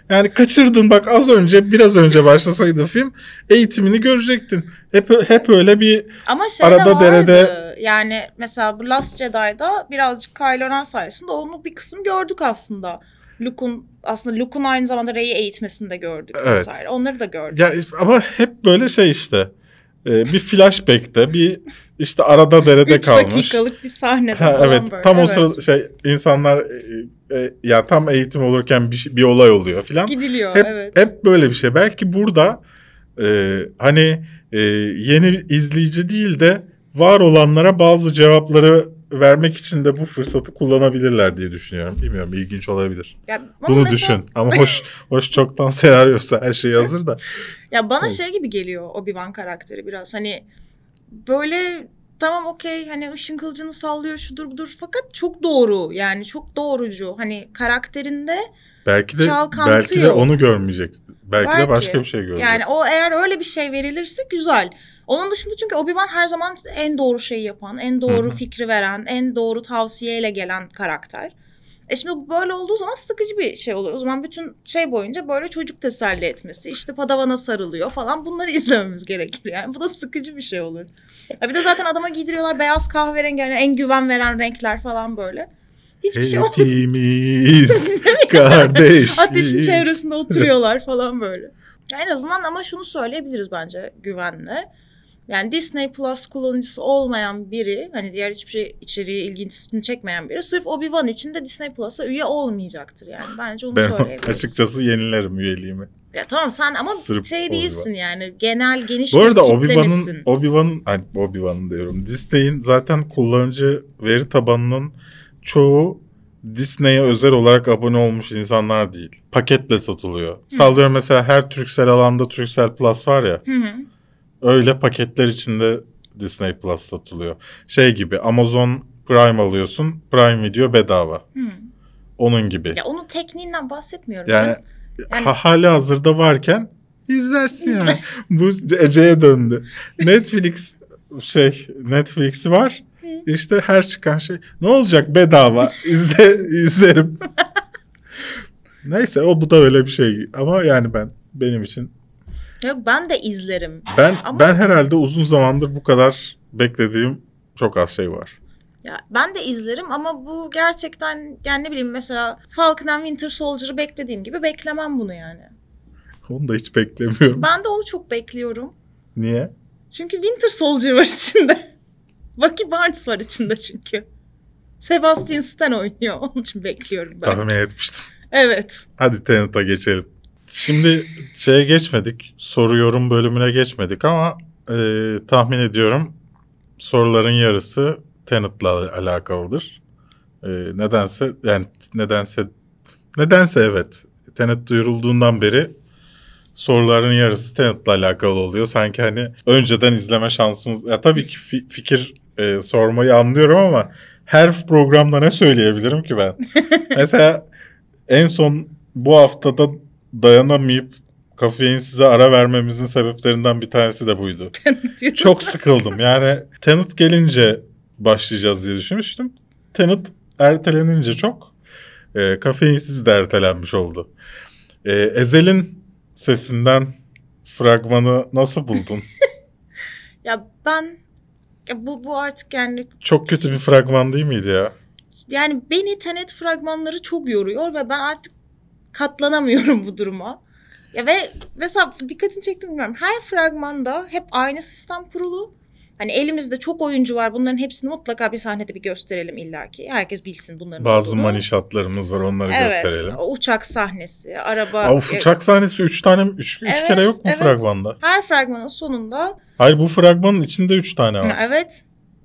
Yani kaçırdın bak az önce biraz önce başlasaydı film eğitimini görecektin. Hep hep öyle bir Ama şey Arada vardı. derede- Yani mesela bu Last Jedi'da birazcık Kylo Ren sayesinde onu bir kısım gördük aslında. Luke'un aslında Luke'un aynı zamanda Rey'i eğitmesini de gördük Evet. vesaire. Onları da gördük. Ya ama hep böyle şey işte. e, bir flashback'te bir işte arada derede 3 kalmış. dakikalık bir sahnede Ha, falan evet böyle. tam o Evet. sırada şey insanlar e, e, ya tam eğitim olurken bir, şey- bir olay oluyor filan. Gidiliyor Hep evet. hep böyle bir şey. Belki burada e, hani e, yeni izleyici değil de var olanlara bazı cevapları vermek için de bu fırsatı kullanabilirler diye düşünüyorum. Bilmiyorum ilginç olabilir. Ya Bunu mesela- düşün. Ama hoş [LAUGHS] hoş çoktan senaryosu her şey hazır da. Ya bana Evet. şey gibi geliyor Obi-Wan karakteri biraz hani böyle tamam okey hani ışın kılıcını sallıyor şudur budur fakat çok doğru yani çok doğrucu hani karakterinde Belki de belki de onu görmeyecek. Belki, de Belki. başka bir şey göreceğiz. yani o eğer öyle bir şey verilirse güzel. Onun dışında çünkü Obi-Wan her zaman en doğru şeyi yapan, en doğru Hı hı. fikri veren, en doğru tavsiyeyle gelen karakter. E şimdi böyle olduğu zaman sıkıcı bir şey olur. O zaman bütün şey boyunca böyle çocuk teselli etmesi, işte padavana sarılıyor falan bunları [LAUGHS] izlememiz gerekir. Yani bu da sıkıcı bir şey olur. Ya bir de zaten adama giydiriyorlar beyaz kahverengi yani en güven veren renkler falan böyle. Hiçbir şey olmuyor. Hepimiz [LAUGHS] kardeşiz. Ateşin çevresinde oturuyorlar falan böyle. Ya en azından ama şunu söyleyebiliriz bence güvenle. Yani Disney Plus kullanıcısı olmayan biri, hani diğer hiçbir şey içeriği ilgisini çekmeyen biri sırf Obi-Wan için de Disney Plus'a üye olmayacaktır yani. Bence onu Ben söyleyebiliriz. açıkçası yenilerim üyeliğimi. Ya tamam sen ama Sırf şey değilsin yani genel geniş Bu arada Obi-Wan'ın. Obi-Wan'ın hani Obi-Wan'ın diyorum. Disney'in zaten kullanıcı veri tabanının çoğu Disney'e özel olarak abone olmuş insanlar değil. Paketle satılıyor. Sallıyorum mesela her Turkcell alanda Turkcell Plus var ya. Hı hı. Öyle paketler içinde Disney Plus satılıyor. Şey gibi Amazon Prime alıyorsun. Prime Video bedava. Hı. Onun gibi. Ya onun tekniğinden bahsetmiyorum. Yani, Yani- ha, hali hazırda varken izlersin yani. [LAUGHS] Bu Ece'ye döndü. Netflix şey Netflix var. İşte her çıkan şey ne olacak bedava izle [LAUGHS] izlerim. Neyse o bu da öyle bir şey ama yani ben benim için Yok ben de izlerim. ben Ama- ben herhalde uzun zamandır bu kadar beklediğim çok az şey var. Ya ben de izlerim ama bu gerçekten yani ne bileyim mesela Falcon and Winter Soldier'ı beklediğim gibi beklemem bunu yani. Onu da hiç beklemiyorum. Ben de onu çok bekliyorum. Niye? Çünkü Winter Soldier var içinde. Bucky Barnes var içinde çünkü. Sebastian Stan oynuyor. [LAUGHS] Onun için bekliyorum ben. Tahmin etmiştim. Evet. Hadi Tenet'a geçelim. Şimdi şeye geçmedik. Soru yorum bölümüne geçmedik ama e, tahmin ediyorum soruların yarısı Tenet'la alakalıdır. E, nedense yani nedense nedense evet. Tenet duyurulduğundan beri soruların yarısı Tenet'la alakalı oluyor. Sanki hani önceden izleme şansımız... Ya tabii ki fi- fikir e, sormayı anlıyorum ama her programda ne söyleyebilirim ki ben? [LAUGHS] Mesela en son bu haftada dayanamayıp kafein size ara vermemizin sebeplerinden bir tanesi de buydu. [LAUGHS] Çok sıkıldım. Yani Tenet gelince başlayacağız diye düşünmüştüm. Tenet ertelenince çok e, kafeinsiz de ertelenmiş oldu. E, Ezel'in sesinden fragmanı nasıl buldun? [LAUGHS] Ya ben ya bu, bu artık yani Çok kötü bir fragman değil miydi ya? yani beni Tenet fragmanları çok yoruyor ve ben artık katlanamıyorum [LAUGHS] bu duruma. Ya ve mesela dikkatini çektim bilmiyorum. Her fragmanda hep aynı sistem kurulu Hani elimizde çok oyuncu var. Bunların hepsini mutlaka bir sahnede bir gösterelim illaki. Herkes bilsin bunların Bazı olduğunu. money shotlarımız var onları Evet. gösterelim. o Uçak sahnesi, araba. Aa, uçak sahnesi 3 tane 3 üç Evet, kere yok mu evet. fragmanda? Her fragmanın sonunda Hayır bu fragmanın içinde 3 tane var. evet.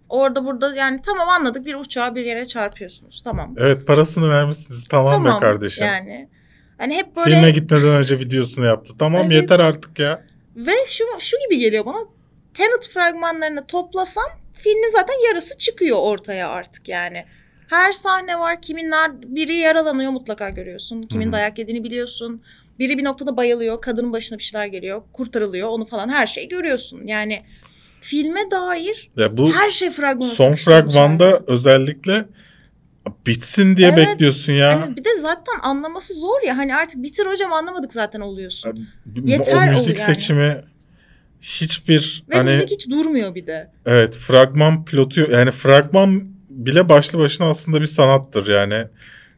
Orada burada yani tamam anladık bir uçağı bir yere çarpıyorsunuz. Tamam. Evet parasını vermişsiniz tamam, tamam be kardeşim. Yani. Hani hep böyle Filme gitmeden önce videosunu yaptı. Tamam Evet. yeter artık ya. Ve şu şu gibi geliyor bana. Tenet fragmanlarını toplasan filmin zaten yarısı çıkıyor ortaya artık yani. Her sahne var. Kiminler biri yaralanıyor mutlaka görüyorsun. Kimin Hı hı. dayak yediğini biliyorsun. Biri bir noktada bayılıyor. Kadının başına bir şeyler geliyor. Kurtarılıyor. Onu falan her şeyi görüyorsun. Yani filme dair Ya bu her şey fragmana son fragmanda abi. özellikle bitsin diye Evet. bekliyorsun ya. Yani bir de zaten anlaması zor ya. Hani artık bitir hocam anlamadık zaten oluyorsun. Abi, Yeter o müzik yani. seçimi hiçbir Ve hani müzik hiç durmuyor bir de. evet fragman pilotu yani fragman bile başlı başına aslında bir sanattır. Yani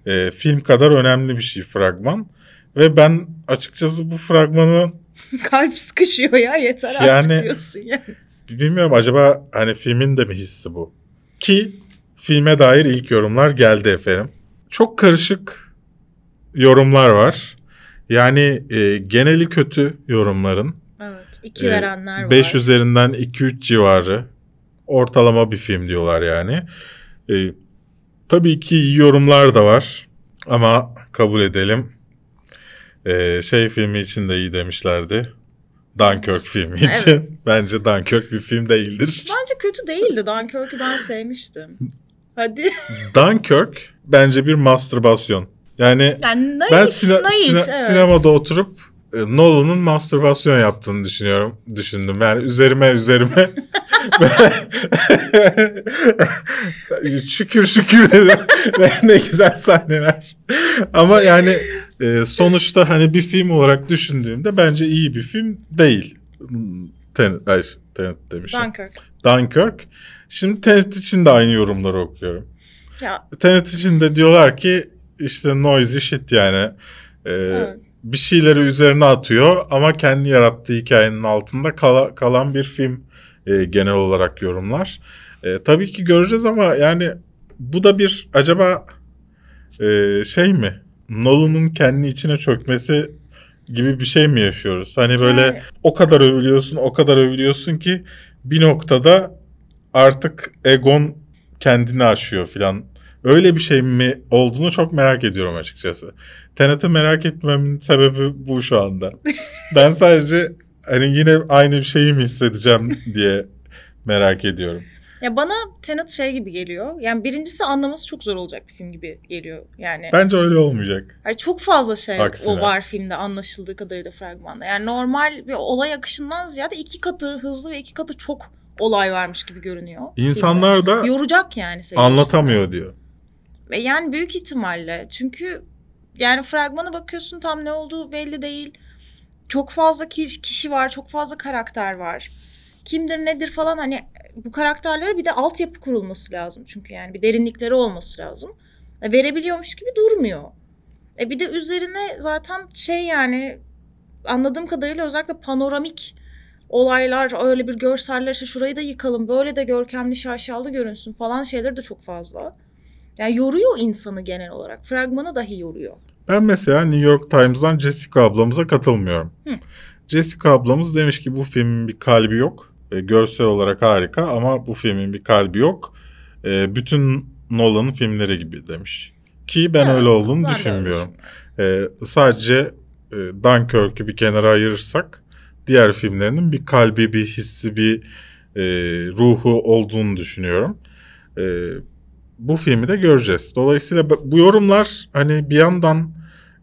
e, film kadar önemli bir şey fragman. Ve ben açıkçası bu fragmanı [LAUGHS] Kalp sıkışıyor ya yeter Yani- artık diyorsun yani. bilmiyorum acaba hani filmin de mi hissi bu? Ki filme dair ilk yorumlar geldi efendim. Çok karışık yorumlar var. Yani e, geneli kötü yorumların Evet. iki Ee, verenler var. 5 üzerinden 2-3 civarı ortalama bir film diyorlar yani. Ee, tabii ki iyi yorumlar da var ama kabul edelim. Ee, şey filmi için de iyi demişlerdi. Dunkirk filmi için. [LAUGHS] Bence Dunkirk bir film değildir. Bence kötü değildi. Dunkirk'ü ben sevmiştim. Hadi. [LAUGHS] Dunkirk bence bir mastürbasyon. Yani Yani naif, ben sine- naif, sine- evet. sinemada oturup Nolan'ın mastürbasyon yaptığını düşünüyorum. Düşündüm. Yani üzerime üzerime [LAUGHS] şükür şükür dedim. [LAUGHS] Ne güzel sahneler. Ama yani e, sonuçta hani bir film olarak düşündüğümde bence iyi bir film değil. Tenet, ay, Tenet demişim. Dunkirk. Dunkirk. Şimdi Tenet için de aynı yorumları okuyorum. Ya Tenet için de diyorlar ki işte noisy shit yani. Ee, Evet. Bir şeyleri üzerine atıyor ama kendi yarattığı hikayenin altında kala- kalan bir film e, genel olarak yorumlar. E, tabii ki göreceğiz ama yani bu da bir acaba e, şey mi? Nolan'ın kendi içine çökmesi gibi bir şey mi yaşıyoruz? Hani böyle Yani- o kadar övülüyorsun, o kadar övülüyorsun ki bir noktada artık egon kendini aşıyor filan. Öyle bir şey mi olduğunu çok merak ediyorum açıkçası. Tenet'i merak etmemin sebebi bu şu anda. ben sadece hani yine aynı bir şeyi mi hissedeceğim diye merak ediyorum. Ya bana Tenet şey gibi geliyor. Yani birincisi anlaması çok zor olacak bir film gibi geliyor. Yani Bence öyle olmayacak. yani çok fazla şey Aksine. o var filmde anlaşıldığı kadarıyla fragmanda. Yani normal bir olay akışından ziyade iki katı hızlı ve iki katı çok olay varmış gibi görünüyor. İnsanlar da filmde. yoracak yani seyircisini. anlatamıyor diyor. Yani büyük ihtimalle çünkü yani fragmana bakıyorsun tam ne olduğu belli değil. Çok fazla ki- kişi var, çok fazla karakter var. Kimdir nedir falan hani bu karakterlere bir de altyapı kurulması lazım çünkü yani bir derinlikleri olması lazım. E, verebiliyormuş gibi durmuyor. E bir de üzerine zaten şey yani anladığım kadarıyla özellikle panoramik olaylar öyle bir görseller işte şurayı da yıkalım böyle de görkemli şaşalı görünsün falan şeyleri de çok fazla. Yani yoruyor insanı genel olarak. Fragmanı dahi yoruyor. Ben mesela New York Times'dan Jessica ablamıza katılmıyorum. Hı. Jessica ablamız demiş ki bu filmin bir kalbi yok. E, görsel olarak harika ama bu filmin bir kalbi yok. E, bütün Nolan'ın filmleri gibi demiş. Ki ben Evet, öyle olduğunu ben düşünmüyorum. E, sadece e, Dunkirk'ü bir kenara ayırırsak diğer filmlerinin bir kalbi, bir hissi, bir e, ruhu olduğunu düşünüyorum. E, bu filmi de göreceğiz. Dolayısıyla bu- yorumlar hani bir yandan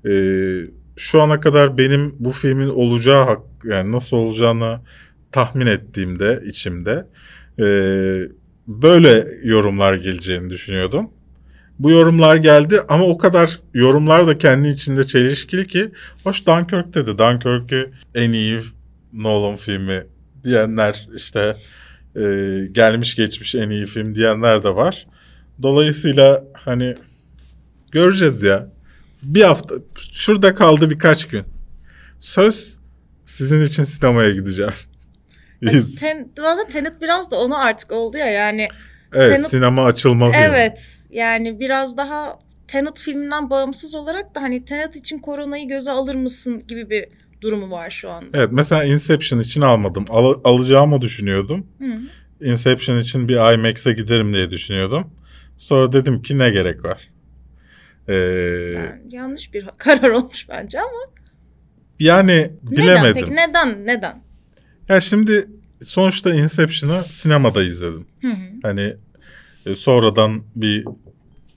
e, şu ana kadar benim bu filmin olacağı hak, yani nasıl olacağını tahmin ettiğimde içimde e, böyle yorumlar geleceğini düşünüyordum. Bu yorumlar geldi ama o kadar yorumlar da kendi içinde çelişkili ki hoş Dunkirk dedi. Dunkirk'ü en iyi Nolan filmi diyenler işte e, gelmiş geçmiş en iyi film diyenler de var. Dolayısıyla hani göreceğiz ya. Bir hafta şurada kaldı birkaç gün. Söz sizin için sinemaya gideceğim. [LAUGHS] Ten, bazen Tenet biraz da onu artık oldu ya yani. evet Tenet- sinema açılmaz. yani. Evet yani biraz daha Tenet filminden bağımsız olarak da hani Tenet için koronayı göze alır mısın gibi bir durumu var şu anda. Evet mesela Inception için almadım. Al- alacağımı düşünüyordum. Hı. Inception için bir IMAX'e giderim diye düşünüyordum. Sonra dedim ki ne gerek var? Ee, Yani yanlış bir [LAUGHS] karar olmuş bence ama yani neden bilemedim. peki neden neden? Ya şimdi sonuçta Inception'ı sinemada izledim. Hı hı, Hani e, sonradan bir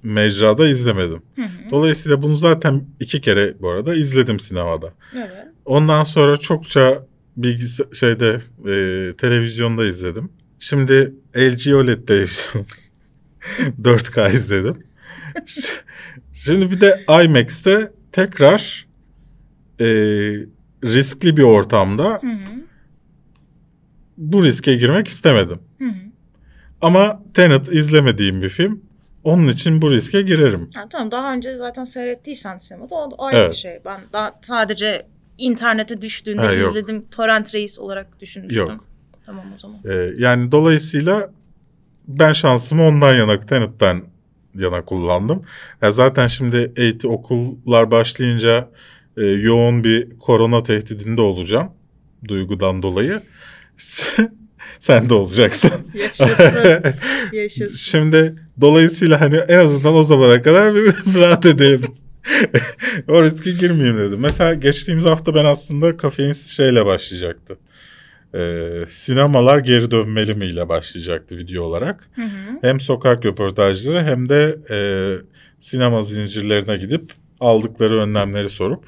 mecrada izlemedim. hı hı. Dolayısıyla bunu zaten iki kere bu arada izledim sinemada. Evet. Ondan sonra çokça bilgisi şeyde e, televizyonda izledim. Şimdi LG OLED televizyon [LAUGHS] [LAUGHS] 4K izledim. Şimdi bir de IMAX'te tekrar e, riskli bir ortamda Hı hı, bu riske girmek istemedim. hı hı. Ama Tenet izlemediğim bir film. Onun için bu riske girerim. Ha, tamam daha önce zaten seyrettiysen sinemada o da ayrı Evet. bir şey. Ben daha sadece internete düştüğünde Ha, izledim torrent reis olarak düşünmüştüm. Yok. Tamam o zaman. Ee, yani dolayısıyla ben şansımı ondan yana, Tenet'ten yana kullandım. Ya zaten şimdi eğitim okullar başlayınca e, yoğun bir korona tehdidinde olacağım. Duygudan dolayı. [LAUGHS] Sen de olacaksın. Yaşasın. [LAUGHS] Yaşasın. Şimdi dolayısıyla hani en azından o zamana kadar bir [LAUGHS] rahat edelim. o riske girmeyeyim dedim. Mesela geçtiğimiz hafta ben aslında kafeinsiz şeyle başlayacaktı. Ee, sinemalar geri dönmeli mi ile başlayacaktı video olarak. Hı hı. Hem sokak röportajları hem de e, sinema zincirlerine gidip aldıkları önlemleri sorup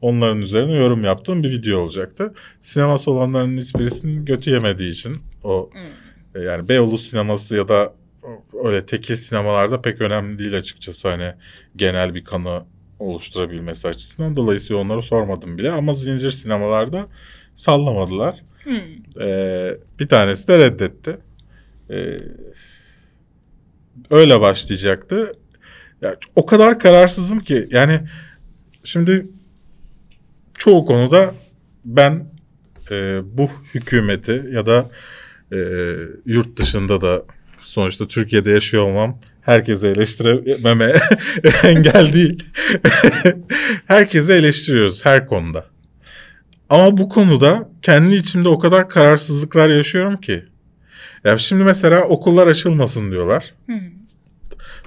onların üzerine yorum yaptığım bir video olacaktı. Sineması olanların hiçbirisinin götü yemediği için o e, yani Beyoğlu sineması ya da öyle tekil sinemalarda pek önemli değil açıkçası hani genel bir kanı oluşturabilmesi açısından. Dolayısıyla onları sormadım bile ama zincir sinemalarda sallamadılar. Hı. Ee, bir tanesi de reddetti. Ee, öyle başlayacaktı. Ya, o kadar kararsızım ki yani şimdi çoğu konuda ben e, bu hükümeti ya da e, yurt dışında da sonuçta Türkiye'de yaşıyor olmam herkese eleştirememe [LAUGHS] engel değil. [LAUGHS] Herkese eleştiriyoruz her konuda. Ama bu konuda kendi içimde o kadar kararsızlıklar yaşıyorum ki. Ya şimdi mesela okullar açılmasın diyorlar. Hı.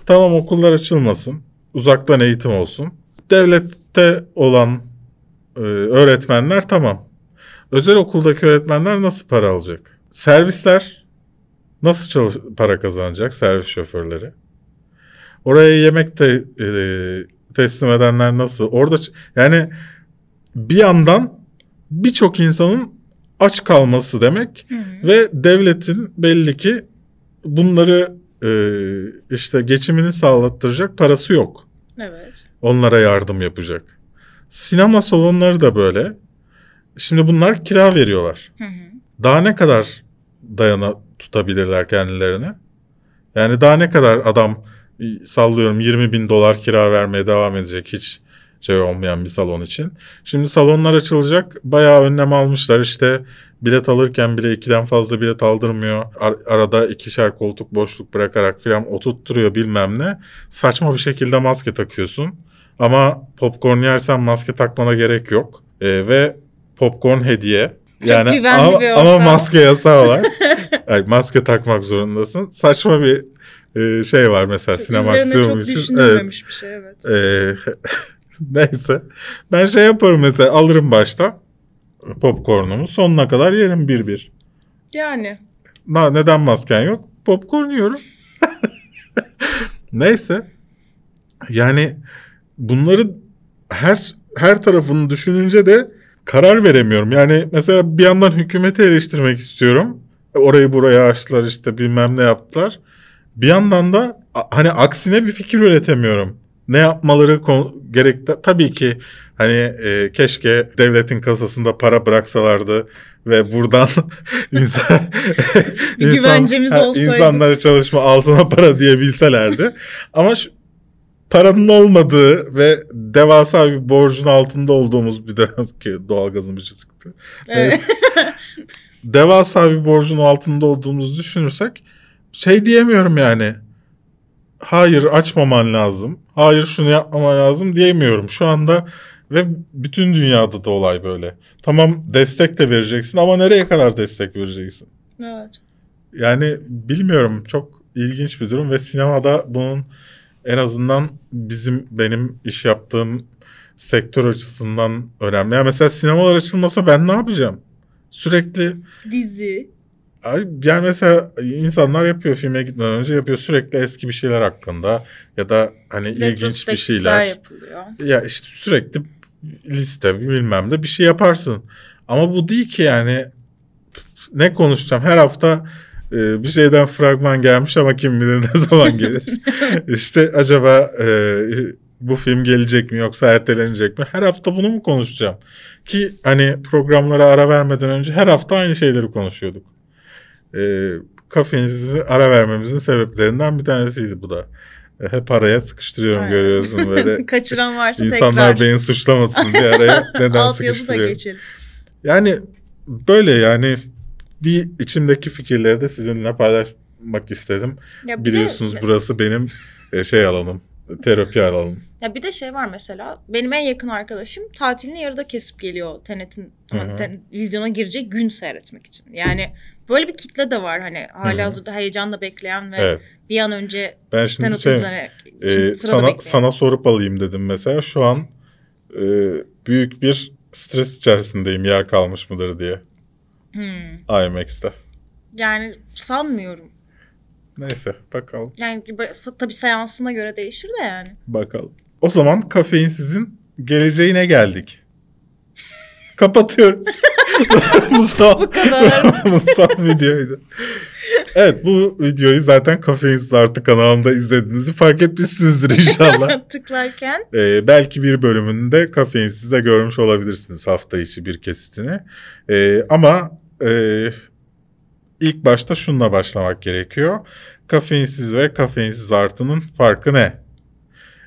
Tamam okullar açılmasın. Uzaktan eğitim olsun. Devlette olan e, öğretmenler tamam. Özel okuldaki öğretmenler nasıl para alacak? Servisler nasıl çalış- para kazanacak? Servis şoförleri. Oraya yemek de e, teslim edenler nasıl? Orada yani bir yandan birçok insanın aç kalması demek Hı hı. ve devletin belli ki bunları e, işte geçimini sağlattıracak parası yok. Evet. Onlara yardım yapacak. Sinema salonları da böyle. Şimdi bunlar kira veriyorlar. Hı hı. Daha ne kadar dayana tutabilirler kendilerini? Yani daha ne kadar adam e, sallıyorum 20 bin dolar kira vermeye devam edecek hiç şey olmayan bir salon için. Şimdi salonlar açılacak. Bayağı önlem almışlar. İşte bilet alırken bile ikiden fazla bilet aldırmıyor. Ar- arada ikişer koltuk boşluk bırakarak falan oturtturuyor bilmem ne. Saçma bir şekilde maske takıyorsun. Ama popcorn yersen maske takmana gerek yok. Ee, ve popcorn hediye. Yani güvenli ama, bir ama ortam. maske yasağı var. [LAUGHS] Ay, maske takmak zorundasın. Saçma bir e, şey var mesela sinema Üzerine aksiyonu çok için. Evet. düşünülmemiş bir şey evet. Ee, [LAUGHS] [LAUGHS] neyse. Ben şey yaparım mesela alırım başta popcornumu sonuna kadar yerim bir bir. Yani. Na, neden masken yok? Popcorn yiyorum. [LAUGHS] neyse. Yani bunları her her tarafını düşününce de karar veremiyorum. Yani mesela bir yandan hükümeti eleştirmek istiyorum. Orayı buraya açtılar işte bilmem ne yaptılar. Bir yandan da hani aksine bir fikir üretemiyorum. Ne yapmaları kon- gerek tabii ki hani e, keşke devletin kasasında para bıraksalardı ve buradan [LAUGHS] insan, [LAUGHS] Bir güvencemiz ha, olsaydı. insanları çalışma altına para diyebilselerdi. Ama şu, paranın olmadığı ve devasa bir borcun altında olduğumuz bir dönem ki doğalgazımız çıktı. Evet. [LAUGHS] devasa bir borcun altında olduğumuzu düşünürsek şey diyemiyorum yani. Hayır açmaman lazım. Hayır şunu yapmaman lazım diyemiyorum. Şu anda ve bütün dünyada da olay böyle. Tamam destek de vereceksin ama nereye kadar destek vereceksin? evet. Yani bilmiyorum çok ilginç bir durum ve sinemada bunun en azından bizim benim iş yaptığım sektör açısından önemli. Yani mesela sinemalar açılmasa ben ne yapacağım? Sürekli Dizi. Yani mesela insanlar yapıyor filme gitmeden önce yapıyor sürekli eski bir şeyler hakkında ya da hani ilginç bir şeyler. yapılıyor. Ya işte sürekli liste bilmem de bir şey yaparsın. Ama bu değil ki yani ne konuşacağım her hafta e, bir şeyden fragman gelmiş ama kim bilir ne zaman gelir. [LAUGHS] işte acaba e, bu film gelecek mi yoksa ertelenecek mi? Her hafta bunu mu konuşacağım? Ki hani programlara ara vermeden önce her hafta aynı şeyleri konuşuyorduk. E, kafeinsiz ara vermemizin sebeplerinden bir tanesiydi bu da. E, hep araya sıkıştırıyorum Aynen. görüyorsun böyle. [LAUGHS] Kaçıran varsa İnsanlar tekrar. beni suçlamasın diye araya [LAUGHS] neden Alt yazı da sıkıştırıyorum. geçelim. Yani böyle yani bir içimdeki fikirleri de sizinle paylaşmak istedim. Ya bir de- Biliyorsunuz burası benim e, şey alanım, terapi alanım. Ya bir de şey var mesela benim en yakın arkadaşım tatilini yarıda kesip geliyor Tenet'in ten- vizyona girecek gün seyretmek için. Yani böyle bir kitle de var hani hı. hazırda heyecanla bekleyen ve Evet. bir an önce Ben şimdi Tenet'i şey, izlemek e, için sırada sana bekleyen. sana sorup alayım dedim mesela. Şu an e, büyük bir stres içerisindeyim yer kalmış mıdır diye Hmm. IMAX'te. Yani sanmıyorum. Neyse bakalım Yani tabii seansına göre değişir de yani. bakalım. O zaman kafeinsizin geleceğine geldik. Kapatıyoruz. [LAUGHS] Bu son- Bu kadar. [LAUGHS] Bu son videoydu. Evet bu videoyu zaten Kafeinsiz Artı kanalımda izlediğinizi fark etmişsinizdir inşallah. [LAUGHS] Tıklarken Ee, belki bir bölümünde Kafeinsiz'de görmüş olabilirsiniz hafta içi bir kesitini. Ee, ama e, ilk başta şununla başlamak gerekiyor. Kafeinsiz ve kafeinsiz artının farkı ne?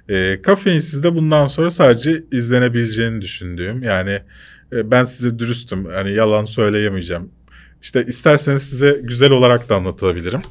E, kafeinsizde bundan sonra sadece izlenebileceğini düşündüğüm yani e, ben size dürüstüm yani yalan söyleyemeyeceğim. İşte isterseniz size güzel olarak da anlatabilirim.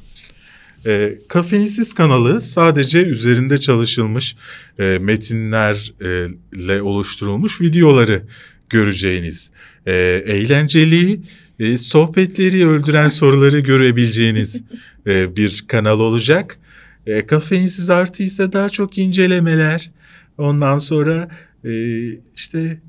E, Kafeinsiz kanalı sadece üzerinde çalışılmış e, metinlerle oluşturulmuş videoları göreceğiniz, e, eğlenceli, e, sohbetleri öldüren soruları görebileceğiniz e, bir kanal olacak. E, kafeinsiz artı ise daha çok incelemeler. Ondan sonra e, işte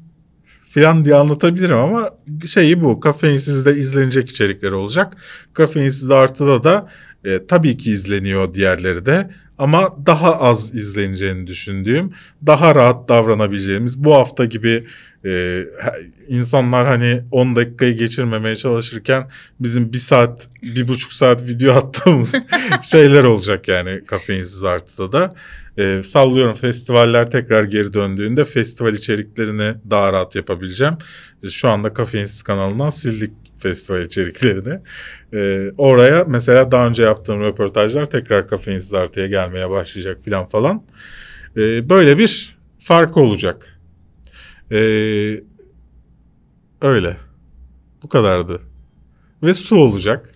filan diye anlatabilirim ama şeyi bu. Kafeinsizde izlenecek içerikler olacak. Kafeinsiz artıda da e, tabii ki izleniyor diğerleri de ama daha az izleneceğini düşündüğüm, daha rahat davranabileceğimiz bu hafta gibi e, insanlar hani 10 dakikayı geçirmemeye çalışırken bizim bir saat, bir buçuk saat video [LAUGHS] attığımız şeyler olacak yani kafeinsiz artıda da. E, sallıyorum festivaller tekrar geri döndüğünde festival içeriklerini daha rahat yapabileceğim. E, Şu anda kafeinsiz kanalından sildik festival içeriklerini. E, oraya mesela daha önce yaptığım röportajlar tekrar kafeinsiz artıya gelmeye başlayacak falan falan. E, böyle bir fark olacak. E, öyle. Bu kadardı. Ve su olacak.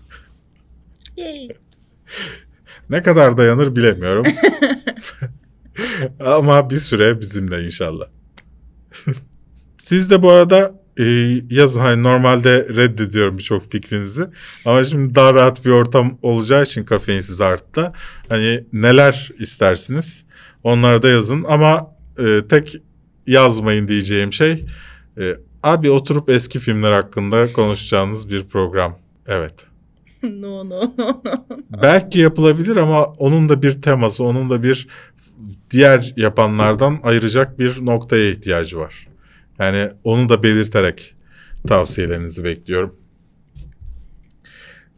Ne kadar dayanır bilemiyorum. [LAUGHS] Ama bir süre bizimle inşallah. [LAUGHS] Siz de bu arada e, yazın hani normalde reddediyorum birçok fikrinizi. Ama şimdi daha rahat bir ortam olacağı için kafeinsiz artta hani neler istersiniz onları da yazın. Ama e, tek yazmayın diyeceğim şey e, abi oturup eski filmler hakkında konuşacağınız bir program. Evet. [LAUGHS] no no no no. Belki yapılabilir ama onun da bir teması, onun da bir diğer yapanlardan ayıracak bir noktaya ihtiyacı var. Yani onu da belirterek tavsiyelerinizi bekliyorum.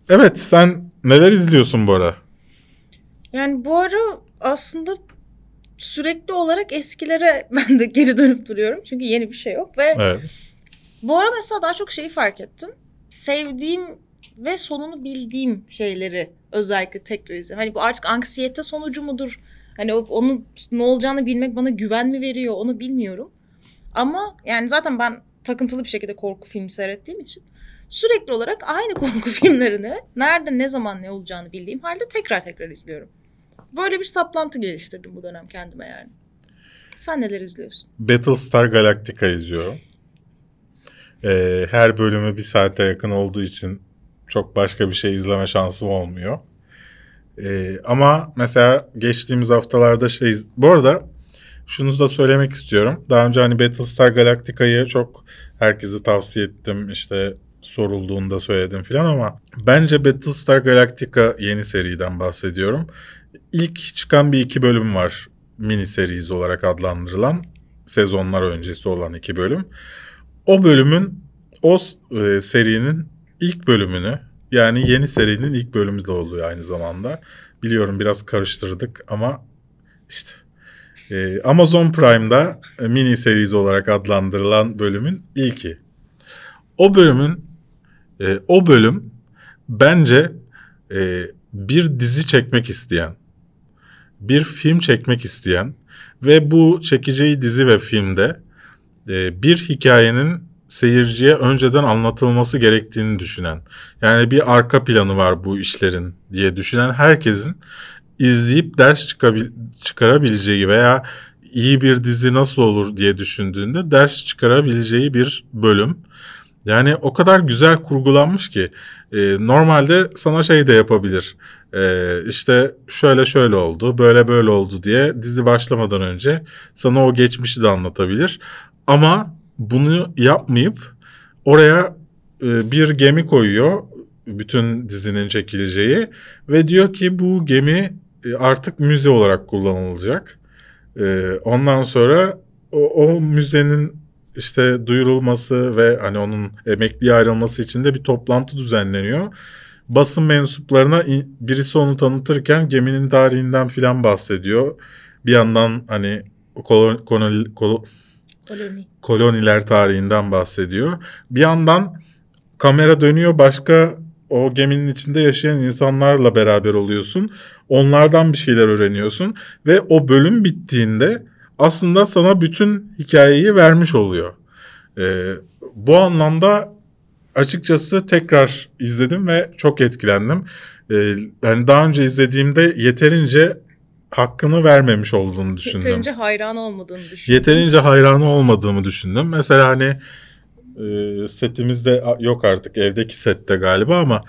Evet, sen neler izliyorsun bu ara? Yani bu ara aslında sürekli olarak eskilere [LAUGHS] ben de geri dönüp duruyorum. Çünkü yeni bir şey yok ve Evet. bu ara mesela daha çok şeyi fark ettim. Sevdiğim ve sonunu bildiğim şeyleri özellikle tekrar izliyorum. Hani bu artık anksiyete sonucu mudur? Hani onun ne olacağını bilmek bana güven mi veriyor onu bilmiyorum. Ama yani zaten ben takıntılı bir şekilde korku filmi seyrettiğim için sürekli olarak aynı [LAUGHS] korku filmlerini nerede ne zaman ne olacağını bildiğim halde tekrar tekrar izliyorum. Böyle bir saplantı geliştirdim bu dönem kendime yani. Sen neler izliyorsun? Battlestar Galactica izliyorum. Ee, her bölümü bir saate yakın olduğu için çok başka bir şey izleme şansım olmuyor. Ee, ama mesela geçtiğimiz haftalarda şey... Bu arada şunu da söylemek istiyorum. Daha önce hani Battlestar Galactica'yı çok herkese tavsiye ettim. İşte sorulduğunda söyledim filan ama bence Battlestar Galactica yeni seriden bahsediyorum. İlk çıkan bir iki bölüm var mini series olarak adlandırılan sezonlar öncesi olan iki bölüm. O bölümün o e, serinin ilk bölümünü yani yeni serinin ilk bölümü de oluyor aynı zamanda. Biliyorum biraz karıştırdık ama işte e, Amazon Prime'da e, mini series olarak adlandırılan bölümün ilki. O bölümün e, o bölüm bence e, bir dizi çekmek isteyen, bir film çekmek isteyen ve bu çekeceği dizi ve filmde e, bir hikayenin seyirciye önceden anlatılması gerektiğini düşünen, yani bir arka planı var bu işlerin diye düşünen herkesin izleyip ders çıkabil- çıkarabileceği veya iyi bir dizi nasıl olur diye düşündüğünde ders çıkarabileceği bir bölüm. Yani o kadar güzel kurgulanmış ki e, normalde sana şey de yapabilir. E, işte şöyle şöyle oldu, böyle böyle oldu diye dizi başlamadan önce sana o geçmişi de anlatabilir. Ama bunu yapmayıp oraya e, bir gemi koyuyor bütün dizinin çekileceği ve diyor ki bu gemi artık müze olarak kullanılacak. E, ondan sonra o, o müzenin işte duyurulması ve hani onun emekliye ayrılması için de bir toplantı düzenleniyor. Basın mensuplarına birisi onu tanıtırken geminin tarihinden filan bahsediyor. Bir yandan hani kolon, kolon, kolon, Koloni. koloniler tarihinden bahsediyor. Bir yandan kamera dönüyor başka o geminin içinde yaşayan insanlarla beraber oluyorsun. Onlardan bir şeyler öğreniyorsun ve o bölüm bittiğinde aslında sana bütün hikayeyi vermiş oluyor. Ee, bu anlamda açıkçası tekrar izledim ve çok etkilendim. Ee, yani daha önce izlediğimde yeterince hakkını vermemiş olduğunu düşündüm. Yeterince hayran olmadığını düşünüyorum. Yeterince hayranı olmadığımı düşündüm. Mesela hani e, setimizde yok artık evdeki sette galiba ama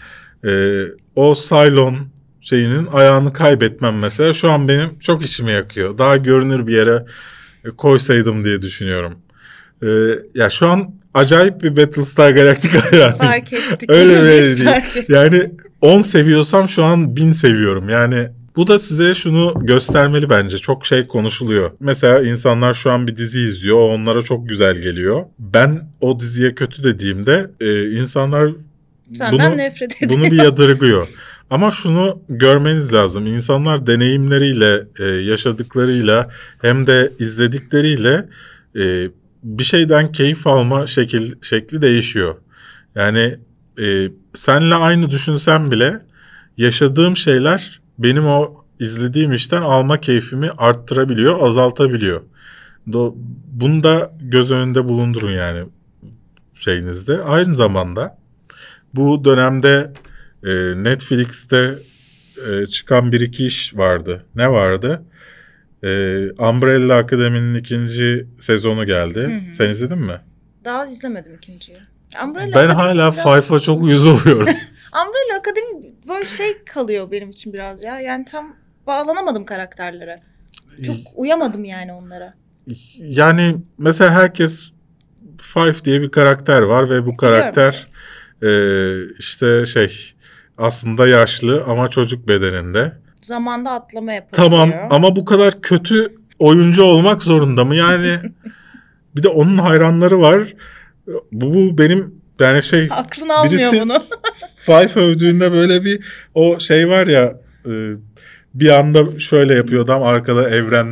e, o Cylon şeyinin ayağını kaybetmem mesela şu an benim çok işimi yakıyor. Daha görünür bir yere e, koysaydım diye düşünüyorum. E, ya şu an acayip bir Battlestar Galactica [LAUGHS] hayranıyım. Fark ettik. Öyle bir değil. ettik. Yani 10 seviyorsam şu an 1000 seviyorum. Yani bu da size şunu göstermeli bence. Çok şey konuşuluyor. Mesela insanlar şu an bir dizi izliyor. Onlara çok güzel geliyor. Ben o diziye kötü dediğimde e, insanlar Senden bunu, nefret ediyor. bunu bir yadırgıyor. Ama şunu görmeniz lazım. İnsanlar deneyimleriyle, e, yaşadıklarıyla hem de izledikleriyle e, bir şeyden keyif alma şekil, şekli değişiyor. Yani e, senle aynı düşünsem bile yaşadığım şeyler benim o izlediğim işten alma keyfimi arttırabiliyor, azaltabiliyor. Do- Bunu da göz önünde bulundurun yani şeyinizde. Aynı zamanda bu dönemde e, Netflix'te e, çıkan bir iki iş vardı. Ne vardı? E, Umbrella Akademi'nin ikinci sezonu geldi. Hı hı. Sen izledin mi? Daha izlemedim ikinciyi. Umbrella ben Academy hala biraz- Five'a çok uyuz oluyorum. [LAUGHS] Umbrella Academy böyle şey kalıyor benim için biraz ya. Yani tam bağlanamadım karakterlere. Çok uyamadım yani onlara. Yani mesela herkes Five diye bir karakter var ve bu karakter e, işte şey aslında yaşlı ama çocuk bedeninde. Zamanda atlama yapabiliyor. Tamam ama bu kadar kötü oyuncu olmak zorunda mı? Yani [LAUGHS] bir de onun hayranları var. Bu, bu benim yani şey [LAUGHS] Aklın almıyor Birisi- bunu. [LAUGHS] [LAUGHS] Five övdüğünde böyle bir o şey var ya e, bir anda şöyle yapıyor adam arkada evren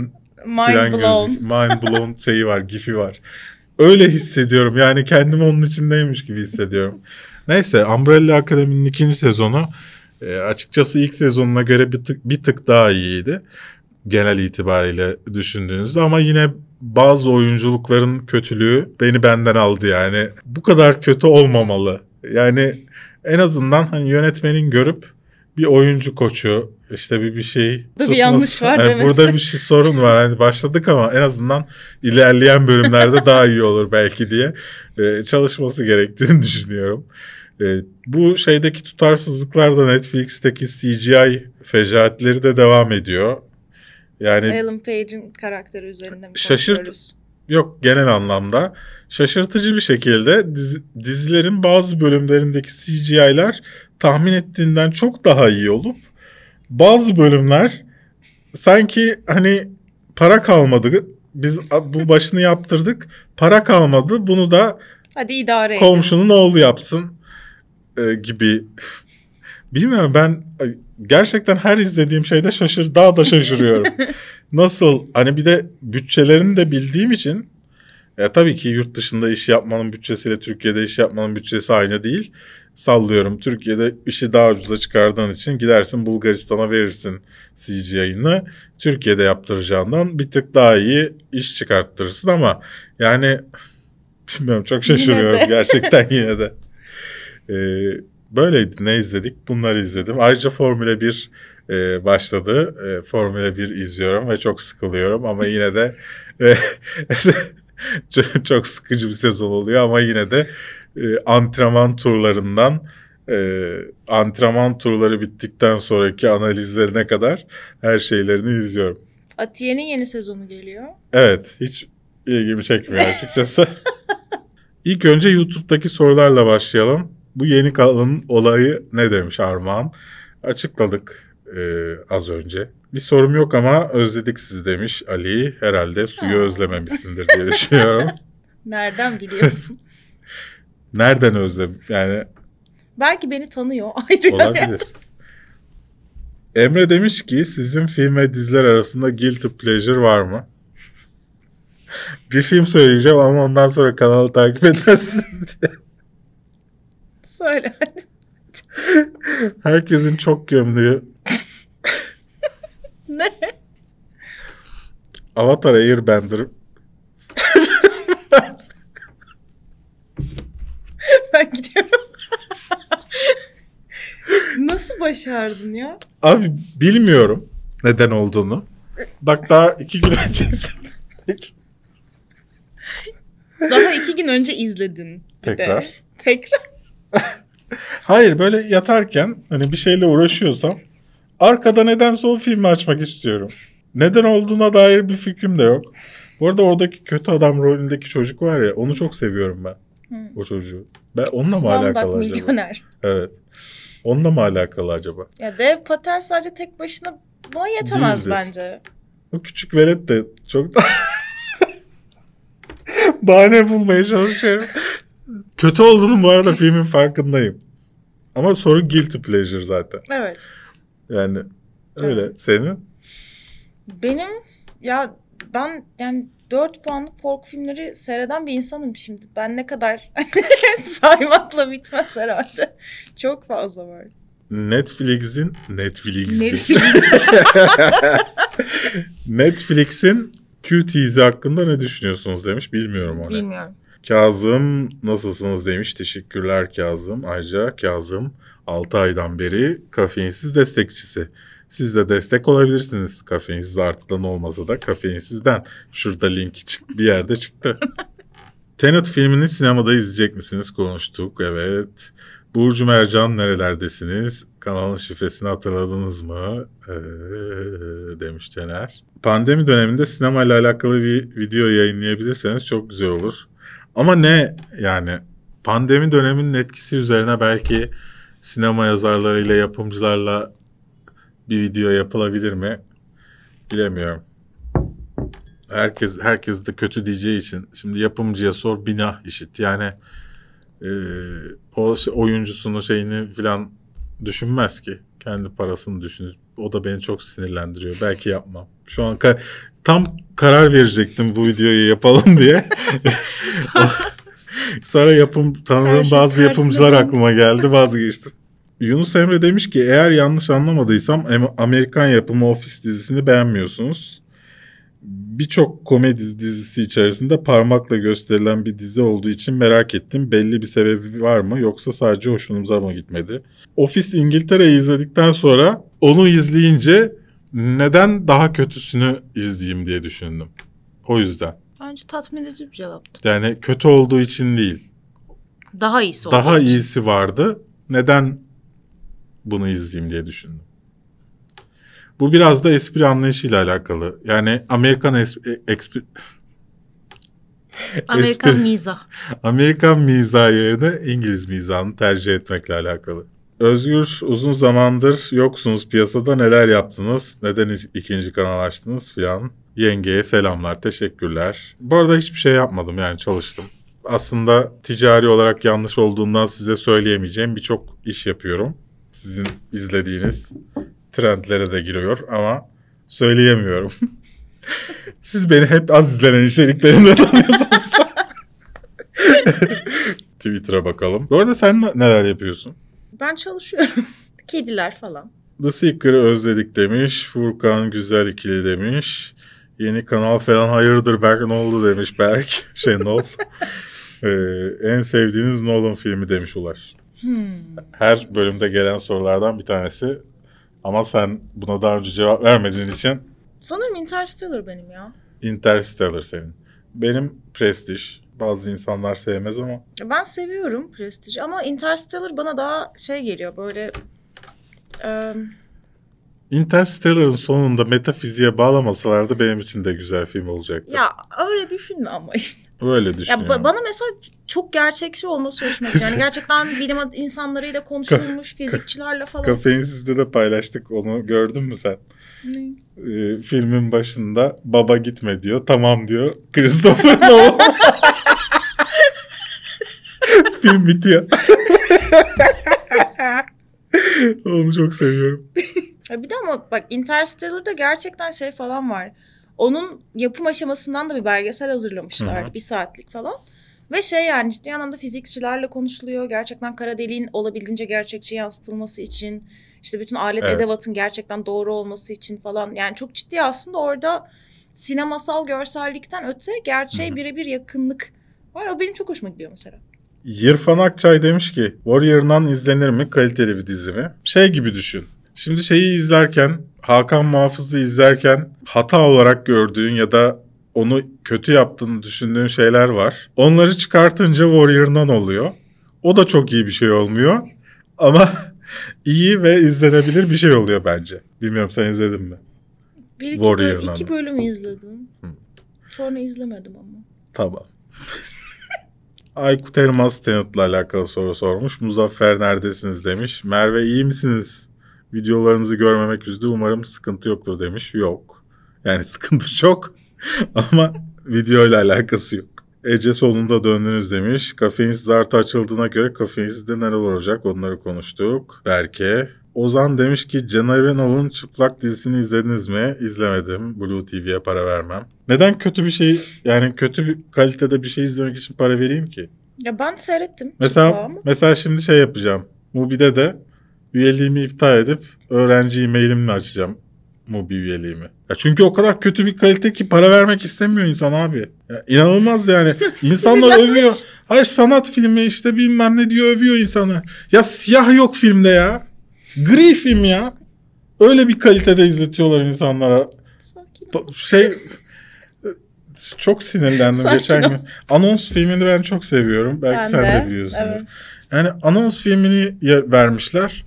Mind blown. gözük- mind blown şeyi var, gifi var. Öyle hissediyorum. Yani kendimi onun içindeymiş gibi hissediyorum. Neyse Umbrella Akademi'nin ikinci sezonu e, açıkçası ilk sezonuna göre bir tık bir tık daha iyiydi. genel itibariyle düşündüğünüzde ama yine bazı oyunculukların kötülüğü beni benden aldı yani. Bu kadar kötü olmamalı. Yani en azından hani yönetmenin görüp bir oyuncu koçu işte bir bir şey Burada bir yanlış var Yani demesi. Burada bir şey sorun var. Hani başladık ama en azından ilerleyen bölümlerde [LAUGHS] daha iyi olur belki diye e, çalışması gerektiğini düşünüyorum. E, bu şeydeki tutarsızlıklar da Netflix'teki CGI fecaatleri de devam ediyor. Yani Alan Page'in karakteri üzerinde mi Şaşırt-? Yok genel anlamda şaşırtıcı bir şekilde dizi- dizilerin bazı bölümlerindeki CGI'ler tahmin ettiğinden çok daha iyi olup bazı bölümler sanki hani para kalmadı biz bu [LAUGHS] başını yaptırdık para kalmadı bunu da Hadi idare edin. komşunun oğlu yapsın e, gibi bilmiyorum ben gerçekten her izlediğim şeyde şaşır daha da şaşırıyorum. [LAUGHS] Nasıl hani bir de bütçelerini de bildiğim için ya tabii ki yurt dışında iş yapmanın bütçesiyle Türkiye'de iş yapmanın bütçesi aynı değil. Sallıyorum Türkiye'de işi daha ucuza çıkardığın için gidersin Bulgaristan'a verirsin CGI'ını. Türkiye'de yaptıracağından bir tık daha iyi iş çıkarttırırsın ama yani [LAUGHS] bilmiyorum çok şaşırıyorum de. gerçekten yine de. [LAUGHS] Ee, böyleydi ne izledik bunları izledim. Ayrıca Formula 1 e, başladı. E, Formula 1 izliyorum ve çok sıkılıyorum ama yine de e, [LAUGHS] çok- çok sıkıcı bir sezon oluyor ama yine de e, antrenman turlarından e, antrenman turları bittikten sonraki analizlerine kadar her şeylerini izliyorum. Atiye'nin yeni sezonu geliyor. Evet, hiç ilgimi çekmiyor açıkçası. [LAUGHS] İlk önce YouTube'daki sorularla başlayalım. Bu yeni kalın olayı ne demiş Armağan? Açıkladık e, az önce. Bir sorum yok ama özledik sizi demiş Ali. Herhalde suyu Ha. özlememişsindir diye düşünüyorum. [LAUGHS] Nereden biliyorsun? [LAUGHS] Nereden özlem? Yani Belki beni tanıyor. [LAUGHS] Ayrı olabilir. Emre demiş ki sizin film ve diziler arasında guilty pleasure var mı? Bir film söyleyeceğim ama ondan sonra kanalı takip etmezsiniz diye. Söyle hadi. Herkesin çok gömdüğü [LAUGHS] Ne? Avatar Airbender Ben gidiyorum. [LAUGHS] Nasıl başardın ya? Abi bilmiyorum neden olduğunu. Bak daha iki gün önce. Daha iki gün önce izledin. bir de. Tekrar. Hayır böyle yatarken hani bir şeyle uğraşıyorsam arkada nedense o filmi açmak istiyorum. Neden olduğuna dair bir fikrim de yok. Bu arada oradaki kötü adam rolündeki çocuk var ya onu çok seviyorum ben. Hı. O çocuğu. Ben onunla mı Slumdog alakalı acaba? milyoner. Evet. Onunla mı alakalı acaba? Ya Dev Patel sadece tek başına buna yetemez Değildir. bence. O küçük velet de çok da [LAUGHS] bahane bulmaya çalışıyorum. Kötü olduğunu bu arada filmin farkındayım. Ama soru guilty pleasure zaten. Evet. Yani öyle. Senin? Benim ya ben yani 4 puanlık korku filmleri seyreden bir insanım şimdi. Ben ne kadar [LAUGHS] saymakla bitmez herhalde. Çok fazla var. Netflix'in Netflix'in Netflix. [LAUGHS] Netflix'in Q teaser hakkında ne düşünüyorsunuz demiş. Bilmiyorum onu. Bilmiyorum. Kazım nasılsınız demiş. Teşekkürler Kazım. Ayrıca Kazım 6 aydan beri kafeinsiz destekçisi. Siz de destek olabilirsiniz. Kafeinsiz artıdan olmasa da kafeinsizden. Şurada linki çık bir yerde çıktı. [LAUGHS] Tenet filmini sinemada izleyecek misiniz? Konuştuk evet. Burcu Mercan nerelerdesiniz? Kanalın şifresini hatırladınız mı? Ee, demiş Cener. Pandemi döneminde sinema ile alakalı bir video yayınlayabilirseniz çok güzel olur. Ama ne yani pandemi döneminin etkisi üzerine belki sinema yazarlarıyla yapımcılarla bir video yapılabilir mi? Bilemiyorum. Herkes herkes de kötü diyeceği için şimdi yapımcıya sor bina işit. Yani e, o oyuncusunu şeyini falan düşünmez ki. Kendi parasını düşünür. O da beni çok sinirlendiriyor. Belki yapmam. Şu an ka- tam karar verecektim bu videoyu yapalım [LAUGHS] diye. [LAUGHS] Sonra yapım Her şey bazı yapımcılar aklıma geldi vazgeçtim. Yunus Emre demiş ki eğer yanlış anlamadıysam Am- Amerikan yapımı Office dizisini beğenmiyorsunuz. Birçok komedi dizisi içerisinde parmakla gösterilen bir dizi olduğu için merak ettim. Belli bir sebebi var mı yoksa sadece hoşunuza mı gitmedi? Office İngiltere'yi izledikten sonra onu izleyince neden daha kötüsünü izleyeyim diye düşündüm. O yüzden. Bence tatmin edici bir cevaptı. Yani kötü olduğu için değil. Daha iyisi Daha için. iyisi vardı. Neden bunu izleyeyim diye düşündüm. Bu biraz da espri anlayışıyla alakalı. Yani Amerikan e- ekspri- [LAUGHS] Amerikan espri- mizah. Amerikan mizahı yerine İngiliz mizahını tercih etmekle alakalı. Özgür uzun zamandır yoksunuz piyasada neler yaptınız? Neden ik- ikinci kanal açtınız filan? Yengeye selamlar, teşekkürler. Bu arada hiçbir şey yapmadım yani çalıştım. Aslında ticari olarak yanlış olduğundan size söyleyemeyeceğim birçok iş yapıyorum. Sizin izlediğiniz trendlere de giriyor ama söyleyemiyorum. [LAUGHS] Siz beni hep az izlenen içeriklerimle [LAUGHS] tanıyorsunuz. [LAUGHS] Twitter'a bakalım. Bu arada sen ne- neler yapıyorsun? Ben çalışıyorum. [LAUGHS] Kediler falan. The Seeker'ı özledik demiş. Furkan güzel ikili demiş. Yeni kanal falan hayırdır Berk ne oldu demiş Berk. [LAUGHS] Şey Nol. [LAUGHS] Ee, en sevdiğiniz Nolan filmi demiş Ulaş. Hmm. Her bölümde gelen sorulardan bir tanesi. Ama sen buna daha önce cevap vermediğin için Sanırım Interstellar benim ya. Interstellar senin. Benim Prestige. Bazı insanlar sevmez ama Ben seviyorum Prestige ama Interstellar bana daha şey geliyor böyle... eee, Interstellar'ın sonunda metafiziğe bağlamasalardı benim için de güzel film olacaktı. ya öyle düşünme ama işte. Öyle Ya düşünüyorum. ba- bana mesela çok gerçekçi olması hoşuma gidiyor. Yani [LAUGHS] gerçekten bilim insanlarıyla konuşulmuş, fizikçilerle falan. Kafeinsiz'de de paylaştık onu gördün mü sen? Ne? Ee, filmin başında baba gitme diyor. Tamam diyor. Christopher Nolan. [LAUGHS] Film bitiyor. [LAUGHS] onu çok seviyorum. Bir de ama bak Interstellar'da gerçekten şey falan var. Onun yapım aşamasından da bir belgesel hazırlamışlar. Hı hı. Bir saatlik falan. Ve şey yani ciddi anlamda fizikçilerle konuşuluyor. Gerçekten kara deliğin olabildiğince gerçekçi yansıtılması için. işte bütün alet Evet. edevatın gerçekten doğru olması için falan. Yani çok ciddi aslında orada sinemasal görsellikten öte gerçeğe birebir yakınlık var. O benim çok hoşuma gidiyor mesela. Yırfan Akçay demiş ki Warrior'dan izlenir mi? Kaliteli bir dizi mi? Şey gibi düşün. Şimdi şeyi izlerken Hakan Muhafız'ı izlerken hata olarak gördüğün ya da onu kötü yaptığını düşündüğün şeyler var. Onları çıkartınca Warrior'dan oluyor. O da çok iyi bir şey olmuyor. Ama [LAUGHS] iyi ve izlenebilir bir şey oluyor bence. Bilmiyorum sen izledin mi? Bir iki, iki bölüm izledim. Hı. Sonra izlemedim ama. Tamam. Aykut Elmas Tenet'le alakalı soru sormuş. Muzaffer neredesiniz demiş. Merve iyi misiniz? Videolarınızı görmemek üzdü. Umarım sıkıntı yoktur demiş. Yok. Yani [LAUGHS] sıkıntı çok [LAUGHS] ama videoyla alakası yok. Ece sonunda döndünüz demiş. Kafeinsiz artı açıldığına göre kafeinsizde neler olacak onları konuştuk. Berke. Ozan demiş ki Can Erenov'un Çıplak dizisini izlediniz mi? İzlemedim. Blue TV'ye para vermem. Neden kötü bir şey yani kötü bir kalitede bir şey izlemek için para vereyim ki? Ya ben seyrettim. Mesela mesela şimdi şey yapacağım. Mubi'de de üyeliğimi iptal edip öğrenci e-mailimle açacağım Mubi üyeliğimi. Ya çünkü o kadar kötü bir kalite ki para vermek istemiyor insan abi. Ya inanılmaz yani. [LAUGHS] İnsanlar övüyor. Hayır sanat filmi işte bilmem ne diyor övüyor insanlar. Ya siyah yok filmde ya. Gri film ya. Öyle bir kalitede izletiyorlar insanlara. Sakin Şey çok sinirlendim Sakin geçen ol. gün. Anons filmini ben çok seviyorum. Belki Ben sen de, de, biliyorsun. evet. Yani anons filmini vermişler.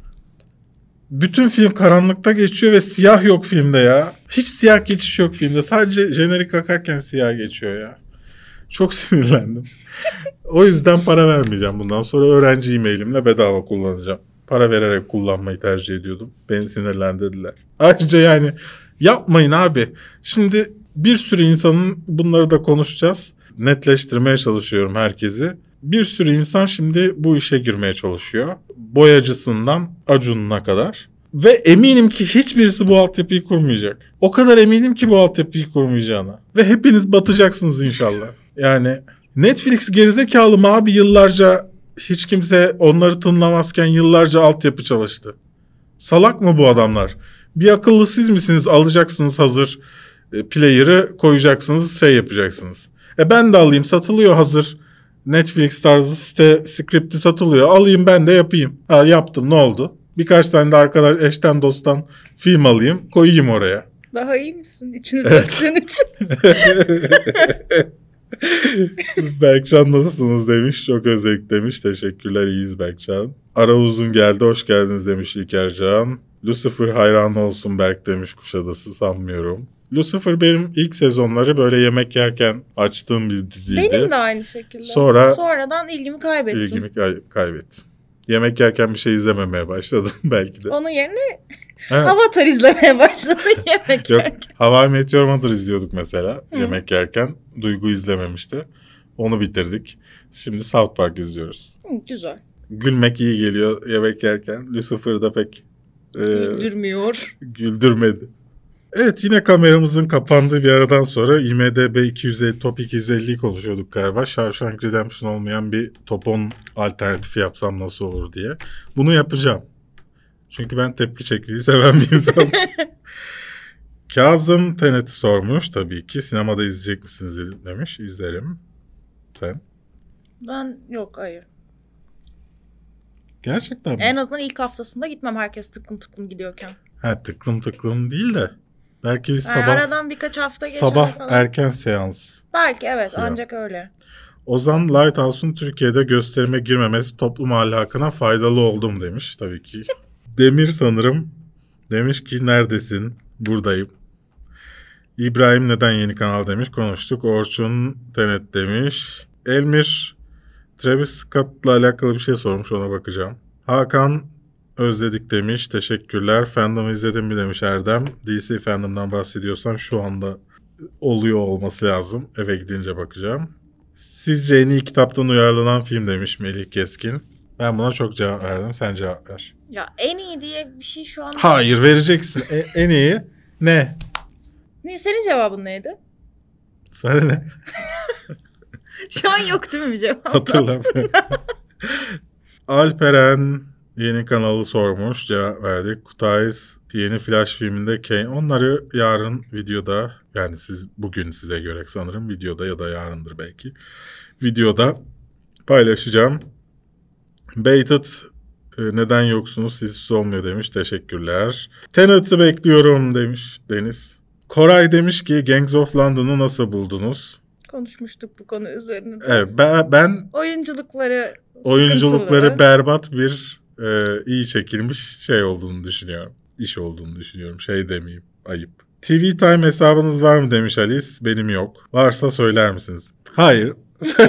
Bütün film karanlıkta geçiyor ve siyah yok filmde ya. Hiç siyah geçiş yok filmde. Sadece jenerik akarken siyah geçiyor ya. Çok [LAUGHS] sinirlendim. o yüzden para vermeyeceğim bundan sonra. Öğrenci e-mailimle bedava kullanacağım. Para vererek kullanmayı tercih ediyordum. Beni sinirlendirdiler. Ayrıca yani yapmayın abi. Şimdi bir sürü insanın bunları da konuşacağız. Netleştirmeye çalışıyorum herkesi. Bir sürü insan şimdi bu işe girmeye çalışıyor. Boyacısından Acun'una kadar. Ve eminim ki hiçbirisi bu altyapıyı kurmayacak. O kadar eminim ki bu altyapıyı kurmayacağına. Ve hepiniz batacaksınız inşallah. Yani Netflix gerizekalı mı abi yıllarca hiç kimse onları tınlamazken yıllarca altyapı çalıştı. Salak mı bu adamlar? Bir akıllı siz misiniz? Alacaksınız hazır e, player'ı koyacaksınız şey yapacaksınız. E ben de alayım satılıyor hazır. Netflix tarzı site script'i satılıyor. Alayım ben de yapayım. Ha yaptım ne oldu? Birkaç tane de arkadaş eşten dosttan film alayım koyayım oraya. Daha iyi misin? İçini Evet. için. [LAUGHS] [LAUGHS] Berkcan nasılsınız demiş. Çok özledik demiş. Teşekkürler iyiyiz Berkcan. Ara uzun geldi. Hoş geldiniz demiş İlkercan. Lucifer hayranı olsun Berk demiş Kuşadası sanmıyorum. Lucifer benim ilk sezonları böyle yemek yerken açtığım bir diziydi. Benim de aynı şekilde. Sonra- Sonradan ilgimi kaybettim. İlgimi kay- kaybettim. Yemek yerken bir şey izlememeye başladım [LAUGHS] belki de. Onun yerine Evet. Avatar izlemeye başladım [LAUGHS] yemek Yok yerken. Hawaii Meteor Mother izliyorduk mesela Hı. yemek yerken. Duygu izlememişti. Onu bitirdik. Şimdi South Park izliyoruz. Hı, güzel. Gülmek iyi geliyor yemek yerken. Lucifer da pek e, Güldürmüyor. güldürmedi. Evet yine kameramızın kapandığı bir aradan sonra IMDB 250, Top 250'yi konuşuyorduk galiba. Shawshank Redemption olmayan bir Top 10 alternatifi yapsam nasıl olur diye. Bunu yapacağım. Çünkü ben tepki çekmeyi seven bir insanım. [LAUGHS] Kazım Tenet'i sormuş tabii ki. Sinemada izleyecek misiniz dedim- demiş. İzlerim. Sen? Ben yok hayır. Gerçekten mi? En azından ilk haftasında gitmem herkes tıklım tıklım gidiyorken. Ha tıklım tıklım değil de. Belki bir sabah aradan birkaç hafta geçer sabah falan. erken seans Belki evet Falan. ancak öyle. Ozan Lighthouse'un Türkiye'de gösterime girmemesi toplum ahlakına faydalı oldum demiş tabii ki. [LAUGHS] Demir sanırım demiş ki neredesin? Buradayım. İbrahim neden yeni kanal demiş konuştuk. Orçun Tenet demiş. Elmir Travis Scott'la alakalı bir şey sormuş ona bakacağım. Hakan özledik demiş. Teşekkürler. Fandom izledim mi demiş Erdem. DC fandom'dan bahsediyorsan şu anda oluyor olması lazım. Eve gidince bakacağım. Sizce en iyi kitaptan uyarlanan film demiş Melih Keskin. Ben buna çok cevap verdim. Sen cevap ver. Ya en iyi diye bir şey şu an... Hayır vereceksin. E- en iyi ne? Ne, senin cevabın neydi? Sana ne? Şu an yok değil mi bir cevap? Hatırlamıyorum. [LAUGHS] Alperen yeni kanalı sormuş. Cevap verdik. Kutayız yeni Flash filminde Kane. Onları yarın videoda yani siz bugün size göre sanırım videoda ya da yarındır belki. Videoda paylaşacağım. Baited e, neden yoksunuz siz olmuyor demiş. Teşekkürler. Tenet'i bekliyorum demiş Deniz. Koray demiş ki Gangs of London'ı nasıl buldunuz? Konuşmuştuk bu konu üzerine. Evet ben, ben Oyunculukları oyunculukları sıkıntılı. berbat bir e, iyi çekilmiş şey olduğunu düşünüyorum. İş olduğunu düşünüyorum. Şey demeyeyim. Ayıp. TV Time hesabınız var mı demiş Alice. Benim yok. Varsa söyler misiniz? Hayır. [LAUGHS]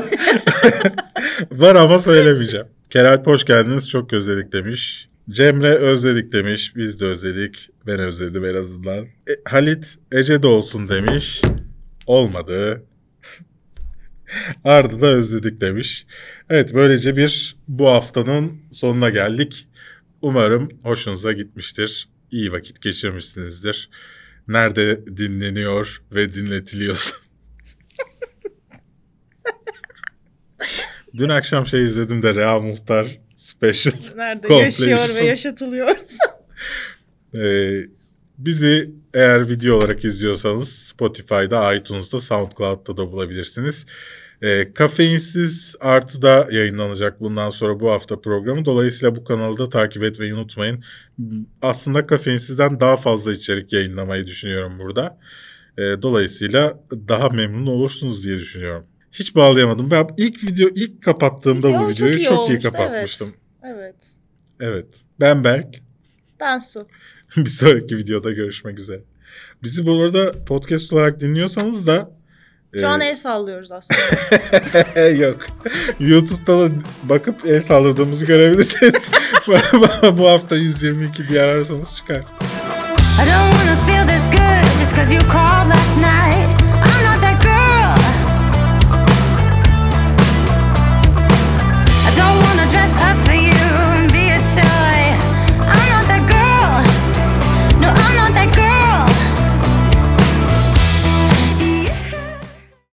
var ama söylemeyeceğim. Keralp hoş geldiniz. Çok özledik demiş. Cemre özledik demiş. Biz de özledik. Ben özledim en azından. E, Halit Ece de olsun demiş. Olmadı. [LAUGHS] Arda da özledik demiş. Evet böylece bir bu haftanın sonuna geldik. Umarım hoşunuza gitmiştir. İyi vakit geçirmişsinizdir. Nerede dinleniyor ve dinletiliyor. [LAUGHS] Dün akşam şey izledim de Rea Muhtar Special. Nerede yaşıyor ve yaşatılıyor. [LAUGHS] Ee, bizi eğer video olarak izliyorsanız Spotify'da, iTunes'da, SoundCloud'da da bulabilirsiniz. Ee, kafeinsiz artıda yayınlanacak bundan sonra bu hafta programı. Dolayısıyla bu kanalı da takip etmeyi unutmayın. Aslında kafeinsizden daha fazla içerik yayınlamayı düşünüyorum burada. Ee, dolayısıyla daha memnun olursunuz diye düşünüyorum. Hiç bağlayamadım. Ben ilk video ilk kapattığımda bu Video videoyu çok iyi, olmuştu, kapatmıştım. Evet. evet. Evet. Ben Berk. Ben Su. [LAUGHS] bir sonraki videoda görüşmek üzere. Bizi bu arada podcast olarak dinliyorsanız da Şu an e, el sallıyoruz [LAUGHS] aslında. yok. YouTube'da da bakıp el salladığımızı görebilirsiniz. [LAUGHS] bu hafta 122 diye ararsanız çıkar. I don't wanna feel this good just cause you called last night.